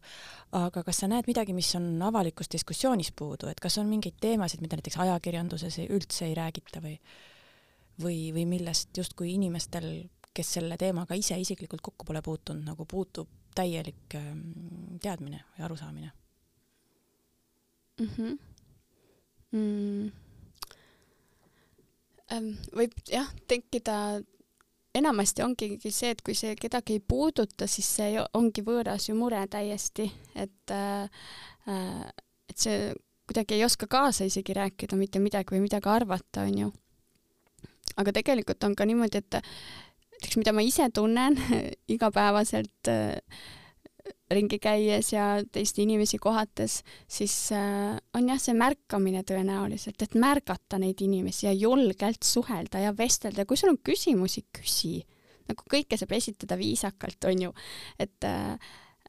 Speaker 1: aga kas sa näed midagi, mis on avalikus diskussioonis puudu, et kas on mingeid teemasid, mida näiteks ajakirjanduses üldse ei räägita või või, või millest justkui inimestel, kes selle teemaga ise isiklikult kokku pole puutunud, nagu puutub täielik ähm, teadmine või arusaamine
Speaker 2: mm. -hmm. Mm. Ähm, võib jah tekkida, enamasti ongi see, et kui see kedagi ei puuduta, siis see ongi võõras ju mure täiesti, et äh, äh, et see kuidagi ei oska kaasa isegi rääkida mitte midagi või midagi arvata, onju. aga tegelikult on ka niimoodi, et näiteks mida ma ise tunnen igapäevaselt äh, ringi käies ja teisi inimesi kohates, siis äh, on jah, see märkamine tõenäoliselt, et märgata neid inimesi ja julgelt suhelda ja vestelda, kui sul on küsimusi, küsi. nagu kõike saab esitada viisakalt, on ju, et äh,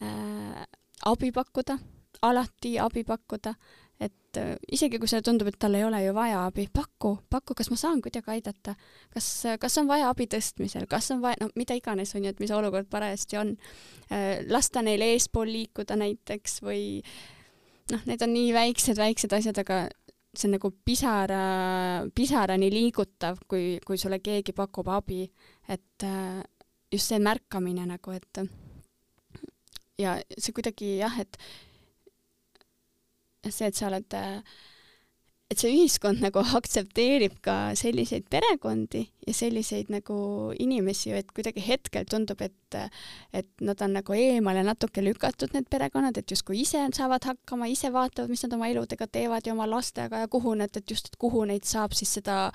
Speaker 2: äh, abi pakkuda, alati abi pakkuda, et äh, isegi kui sulle tundub, et tal ei ole ju vaja abi, paku, paku, kas ma saan kuidagi aidata, kas, kas on vaja abi tõstmisel, kas on vaja, no mida iganes on ju, et mis olukord parajasti on, äh, lasta neil eespool liikuda näiteks või noh, need on nii väiksed-väiksed asjad, aga see on nagu pisara, pisarani liigutav, kui, kui sulle keegi pakub abi, et äh, just see märkamine nagu, et ja see kuidagi jah, et see, et sa oled, et see ühiskond nagu aktsepteerib ka selliseid perekondi ja selliseid nagu inimesi, et kuidagi hetkel tundub, et, et nad on nagu eemale natuke lükatud, need perekonnad, et justkui ise saavad hakkama, ise vaatavad, mis nad oma eludega teevad ja oma lastega ja kuhu need, et just, et kuhu neid saab siis seda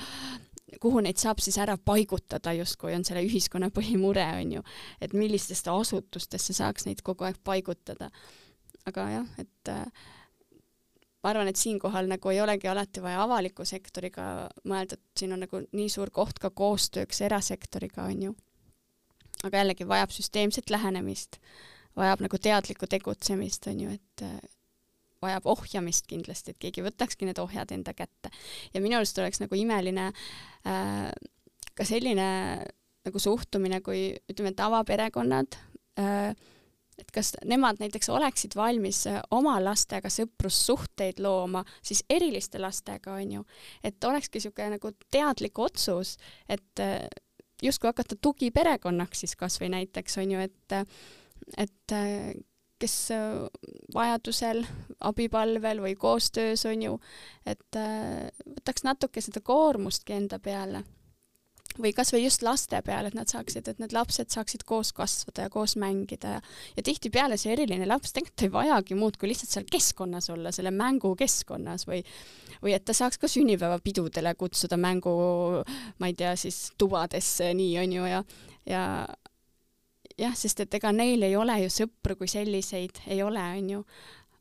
Speaker 2: kuhu neid saab siis ära paigutada, justkui on selle ühiskonna põhimure, on ju, et millistesse asutustesse saaks neid kogu aeg paigutada. aga jah, et ma arvan, et siinkohal nagu ei olegi alati vaja avaliku sektoriga mõelda, et siin on nagu nii suur koht ka koostööks erasektoriga, on ju. aga jällegi vajab süsteemset lähenemist, vajab nagu teadlikku tegutsemist, on ju, et äh, vajab ohjamist kindlasti, et keegi võtakski need ohjad enda kätte. ja minu arust oleks nagu imeline äh, ka selline nagu suhtumine, kui ütleme, tavaperekonnad äh, et kas nemad näiteks oleksid valmis äh, oma lastega sõprussuhteid looma, siis eriliste lastega, on ju, et olekski niisugune nagu teadlik otsus, et äh, justkui hakata tugiperekonnaks siis kasvõi näiteks on ju, et, et kes vajadusel abipalvel või koostöös on ju, et võtaks natuke seda koormustki enda peale või kasvõi just laste peale, et nad saaksid, et need lapsed saaksid koos kasvada ja koos mängida ja ja tihtipeale see eriline laps tegelikult ei vajagi muud kui lihtsalt seal keskkonnas olla, selle mängukeskkonnas või või et ta saaks ka sünnipäevapidudele kutsuda mängu, ma ei tea, siis tubadesse, nii on ju, ja ja jah, sest et ega neil ei ole ju sõpru kui selliseid, ei ole, on ju.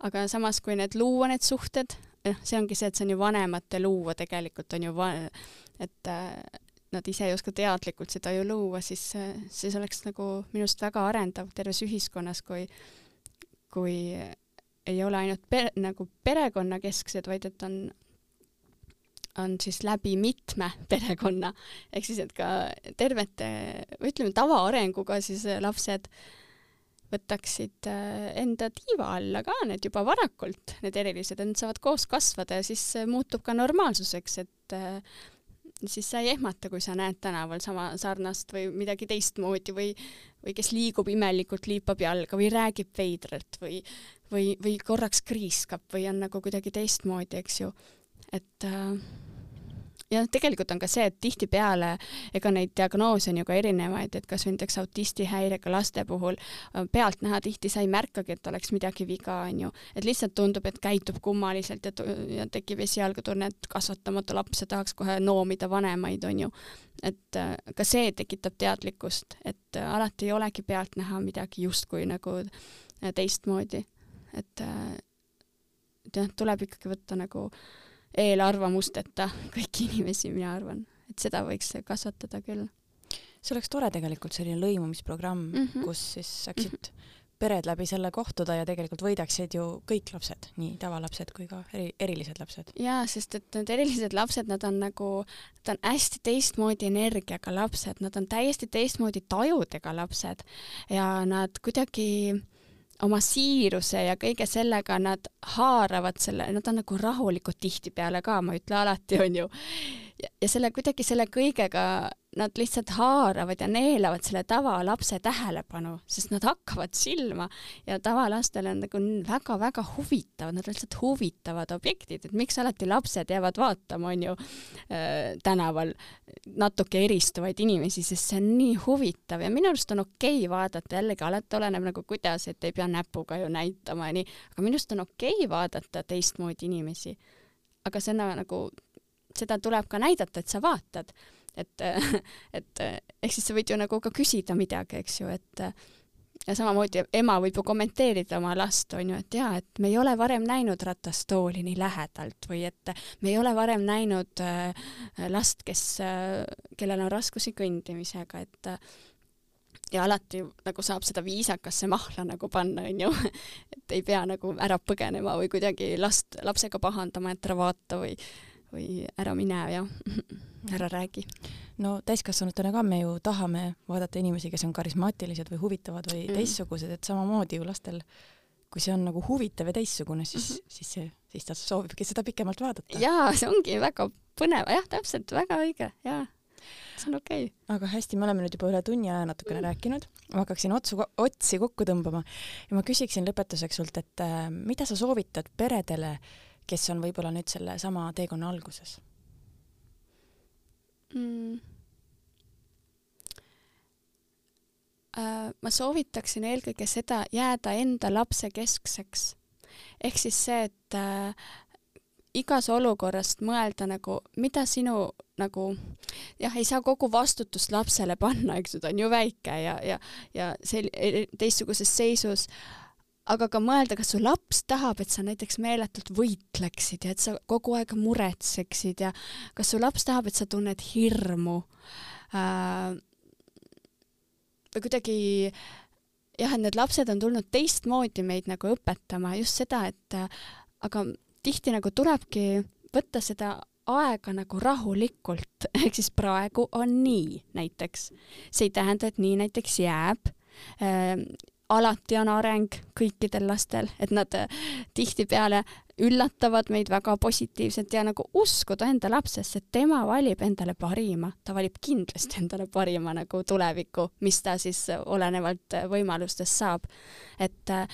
Speaker 2: aga samas, kui need luua, need suhted, noh, see ongi see, et see on ju vanemate luua tegelikult on ju va-, et nad ise ei oska teadlikult seda ju luua, siis, siis oleks nagu minu arust väga arendav terves ühiskonnas, kui, kui ei ole ainult per, nagu perekonnakesksed, vaid et on, on siis läbi mitme perekonna, ehk siis, et ka tervete, või ütleme, tavaarenguga siis lapsed võtaksid äh, enda tiiva alla ka need juba varakult, need erilised, et nad saavad koos kasvada ja siis muutub ka normaalsuseks, et äh, siis sa ei ehmata, kui sa näed tänaval sama sarnast või midagi teistmoodi või, või kes liigub imelikult, liipab jalga või räägib veidralt või, või, või korraks kriiskab või on nagu kuidagi teistmoodi, eks ju. et äh, ja tegelikult on ka see, et tihtipeale ega neid diagnoose on ju ka erinevaid, et kas või näiteks autistihäirega laste puhul äh, pealtnäha tihti sa ei märkagi, et oleks midagi viga, on ju, et lihtsalt tundub, et käitub kummaliselt ja, ja tekib esialgu tunne, et kasvatamata laps ja tahaks kohe noomida vanemaid, on ju. et äh, ka see tekitab teadlikkust, et äh, alati ei olegi pealtnäha midagi justkui nagu teistmoodi, et et jah, tuleb ikkagi võtta nagu äh, eelarvamusteta kõiki inimesi, mina arvan, et seda võiks kasvatada küll.
Speaker 1: see oleks tore tegelikult, selline lõimumisprogramm mm, -hmm. kus siis saaksid mm -hmm. pered läbi selle kohtuda ja tegelikult võidaksid ju kõik lapsed, nii tavalapsed kui ka eri, erilised lapsed.
Speaker 2: jaa, sest et need erilised lapsed, nad on nagu, nad on hästi teistmoodi energiaga lapsed, nad on täiesti teistmoodi tajudega lapsed ja nad kuidagi oma siiruse ja kõige sellega nad haaravad selle, nad on nagu rahulikud tihtipeale ka, ma ei ütle alati, onju. ja selle kuidagi selle kõigega nad lihtsalt haaravad ja neelavad selle tavalapse tähelepanu, sest nad hakkavad silma ja tavalastel on nagu väga-väga huvitavad, nad on lihtsalt huvitavad objektid, et miks alati lapsed jäävad vaatama, onju äh,, tänaval natuke eristuvaid inimesi, sest see on nii huvitav ja minu arust on okei okay vaadata, jällegi alati oleneb nagu kuidas, et ei pea näpuga ju näitama ja nii, aga minu arust on okei okay vaadata teistmoodi inimesi. aga see on nagu, seda tuleb ka näidata, et sa vaatad et, et ehk siis sa võid ju nagu ka küsida midagi, eks ju, et ja samamoodi ema võib ju kommenteerida oma last, on ju, et jaa, et me ei ole varem näinud ratastooli nii lähedalt või et me ei ole varem näinud äh, last, kes äh,, kellel on raskusi kõndimisega, et ja alati nagu saab seda viisakasse mahla nagu panna, onju. et ei pea nagu ära põgenema või kuidagi last, lapsega pahandama, et ära vaata või või ära mine ja ära räägi.
Speaker 1: no täiskasvanutena ka me ju tahame vaadata inimesi, kes on karismaatilised või huvitavad või mm. teistsugused, et samamoodi ju lastel, kui see on nagu huvitav ja teistsugune, siis mm, -hmm. siis see, siis ta soovibki seda pikemalt vaadata.
Speaker 2: jaa, see ongi väga põnev, jah, täpselt, väga õige, jaa see on okei okay..
Speaker 1: aga hästi, me oleme nüüd juba üle tunni aja natukene mm. rääkinud, ma hakkaksin otsu, otsi kokku tõmbama ja ma küsiksin lõpetuseks sult, et äh, mida sa soovitad peredele kes on võib-olla nüüd sellesama teekonna alguses
Speaker 2: mm.? Uh, ma soovitaksin eelkõige seda, jääda enda lapse keskseks. ehk siis see, et uh, igas olukorrast mõelda nagu, mida sinu nagu jah, ei saa kogu vastutust lapsele panna, eks ju, ta on ju väike ja, ja, ja sel-, teistsuguses seisus uh, aga ka mõelda, kas su laps tahab, et sa näiteks meeletult võitleksid ja et sa kogu aeg muretseksid ja kas su laps tahab, et sa tunned hirmu äh,. kuidagi jah, et need lapsed on tulnud teistmoodi meid nagu õpetama, just seda, et aga tihti nagu tulebki võtta seda aega nagu rahulikult, ehk siis praegu on nii näiteks. see ei tähenda, et nii näiteks jääb äh, alati on areng kõikidel lastel, et nad äh, tihtipeale üllatavad meid väga positiivselt ja nagu uskuda enda lapsesse, et tema valib endale parima, ta valib kindlasti endale parima nagu tuleviku, mis ta siis olenevalt võimalustest saab. et äh,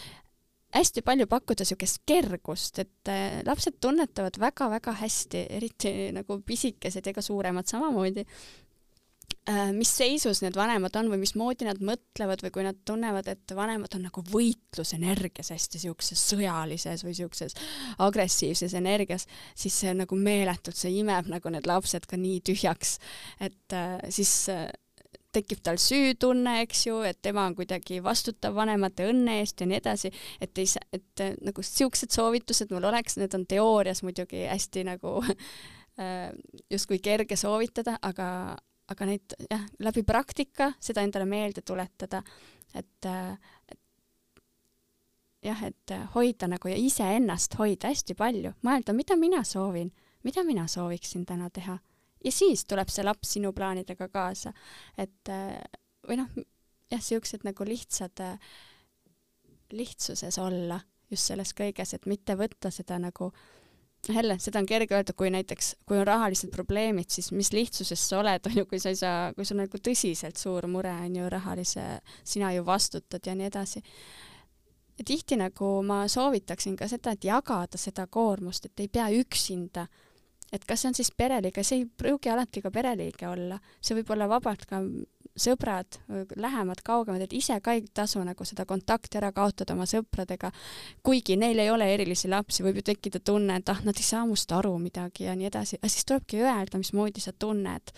Speaker 2: hästi palju pakkuda niisugust kergust, et äh, lapsed tunnetavad väga-väga hästi, eriti nagu pisikesed ja ka suuremad samamoodi, Äh, mis seisus need vanemad on või mismoodi nad mõtlevad või kui nad tunnevad, et vanemad on nagu võitlusenergias hästi siukses sõjalises või siukses agressiivses energias, siis see nagu meeletult, see imeb nagu need lapsed ka nii tühjaks, et äh, siis äh, tekib tal süütunne, eks ju, et tema on kuidagi vastutav vanemate õnne eest ja nii edasi, et ei saa, et nagu siuksed soovitused mul oleks, need on teoorias muidugi hästi nagu justkui kerge soovitada, aga, aga neid jah, läbi praktika seda endale meelde tuletada, et, et jah, et hoida nagu iseennast hoida hästi palju, mõelda, mida mina soovin, mida mina sooviksin täna teha. ja siis tuleb see laps sinu plaanidega kaasa, et või noh, jah, siuksed nagu lihtsad, lihtsuses olla just selles kõiges, et mitte võtta seda nagu äh, jälle, seda on kerge öelda, kui näiteks, kui on rahalised probleemid, siis mis lihtsuses sa oled, on ju, kui sa ei saa, kui sul on nagu tõsiselt suur mure, on ju, rahalise, sina ju vastutad ja nii edasi. tihti nagu ma soovitaksin ka seda, et jagada seda koormust, et ei pea üksinda et kas see on siis pereliige, see ei pruugi alati ka pereliige olla, see võib olla vabalt ka sõbrad, lähemad, kaugemad, et ise ka ei tasu nagu seda kontakti ära kaotada oma sõpradega. kuigi neil ei ole erilisi lapsi, võib ju tekkida tunne, et ah, nad ei saa must aru midagi ja nii edasi, aga siis tulebki öelda, mismoodi sa tunned.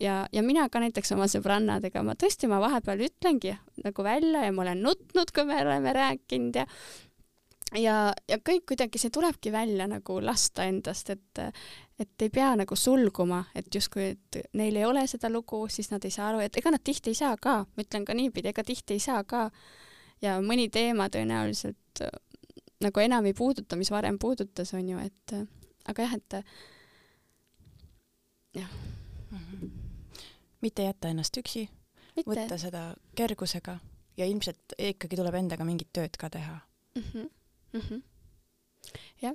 Speaker 2: ja, ja mina ka näiteks oma sõbrannadega, ma tõesti, ma vahepeal ütlengi nagu välja ja ma olen nutnud, kui me oleme rääkinud ja ja, ja kõik kuidagi, see tulebki välja nagu lasta endast, et et ei pea nagu sulguma, et justkui, et neil ei ole seda lugu, siis nad ei saa aru, et ega nad tihti ei saa ka, ma ütlen ka niipidi, ega tihti ei saa ka. ja mõni teema tõenäoliselt äh, nagu enam ei puuduta, mis varem puudutas, on ju, et äh, aga jah, et jah mm.
Speaker 1: -hmm. mitte jätta ennast üksi, võtta seda kergusega ja ilmselt ikkagi tuleb endaga mingit tööd ka teha
Speaker 2: mm. -hmm mm. -hmm. jah,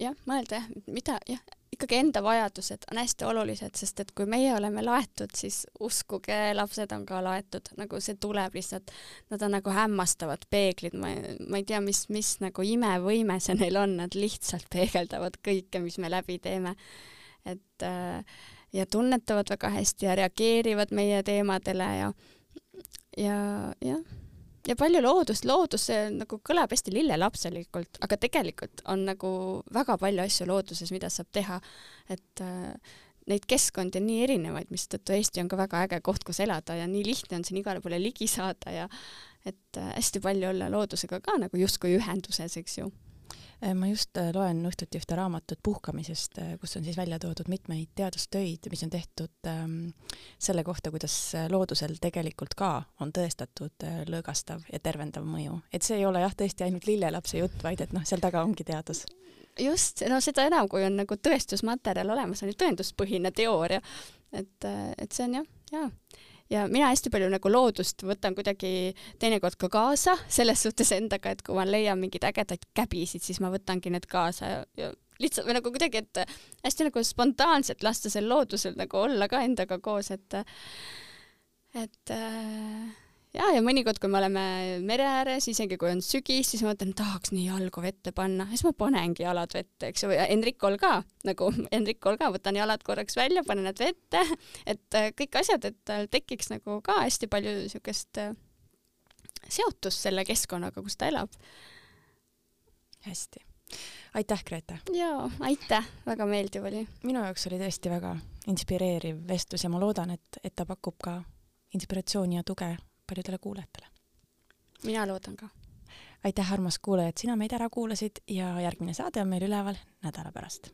Speaker 2: jah, mõelda jah, mida jah, ikkagi enda vajadused on hästi olulised, sest et kui meie oleme laetud, siis uskuge, lapsed on ka laetud, nagu see tuleb lihtsalt, nad on nagu hämmastavad peeglid, ma, ma ei tea, mis, mis nagu imevõime see neil on, nad lihtsalt peegeldavad kõike, mis me läbi teeme. et äh, ja tunnetavad väga hästi ja reageerivad meie teemadele ja, ja jah ja palju loodust, loodus nagu kõlab hästi lillelapselikult, aga tegelikult on nagu väga palju asju looduses, mida saab teha, et äh, neid keskkondi on nii erinevaid, mistõttu Eesti on ka väga äge koht, kus elada ja nii lihtne on siin igale poole ligi saada ja et äh, hästi palju olla loodusega ka nagu justkui ühenduses, eks ju
Speaker 1: ma just äh, loen õhtuti ühte raamatut puhkamisest, äh, kus on siis välja toodud mitmeid teadustöid, mis on tehtud ähm, selle kohta, kuidas loodusel tegelikult ka on tõestatud lõõgastav ja tervendav mõju. et see ei ole jah, tõesti ainult lillelapse jutt, vaid et noh, seal taga ongi teadus.
Speaker 2: just, no seda enam, kui on nagu tõestusmaterjal olemas, on ju tõenduspõhine teooria. et, et see on jah, jaa ja mina hästi palju nagu loodust võtan kuidagi teinekord ka kaasa, selles suhtes endaga, et kui ma leian mingeid ägedaid käbisid, siis ma võtangi need kaasa ja, ja lihtsalt või nagu kuidagi, et hästi nagu spontaanselt lasta sel loodusel nagu olla ka endaga koos, et et äh, ja, ja mõnikord, kui me oleme mere ääres, isegi kui on sügis, siis ma mõtlen, tahaks nii jalgu vette panna, siis ma panengi jalad vette, eks ju, ja Enrikol ka, nagu Enrikol ka, võtan jalad korraks välja, panen nad vette, et äh, kõik asjad, et tal tekiks nagu ka hästi palju niisugust äh, seotust selle keskkonnaga, kus ta elab.
Speaker 1: hästi. aitäh, Grete!
Speaker 2: jaa, aitäh, väga meeldiv oli.
Speaker 1: minu jaoks oli tõesti väga inspireeriv vestlus ja ma loodan, et, et ta pakub ka inspiratsiooni ja tuge paljudele kuulajatele.
Speaker 2: mina loodan ka.
Speaker 1: aitäh, armas kuulaja, et sina meid ära kuulasid ja järgmine saade on meil üleval nädala pärast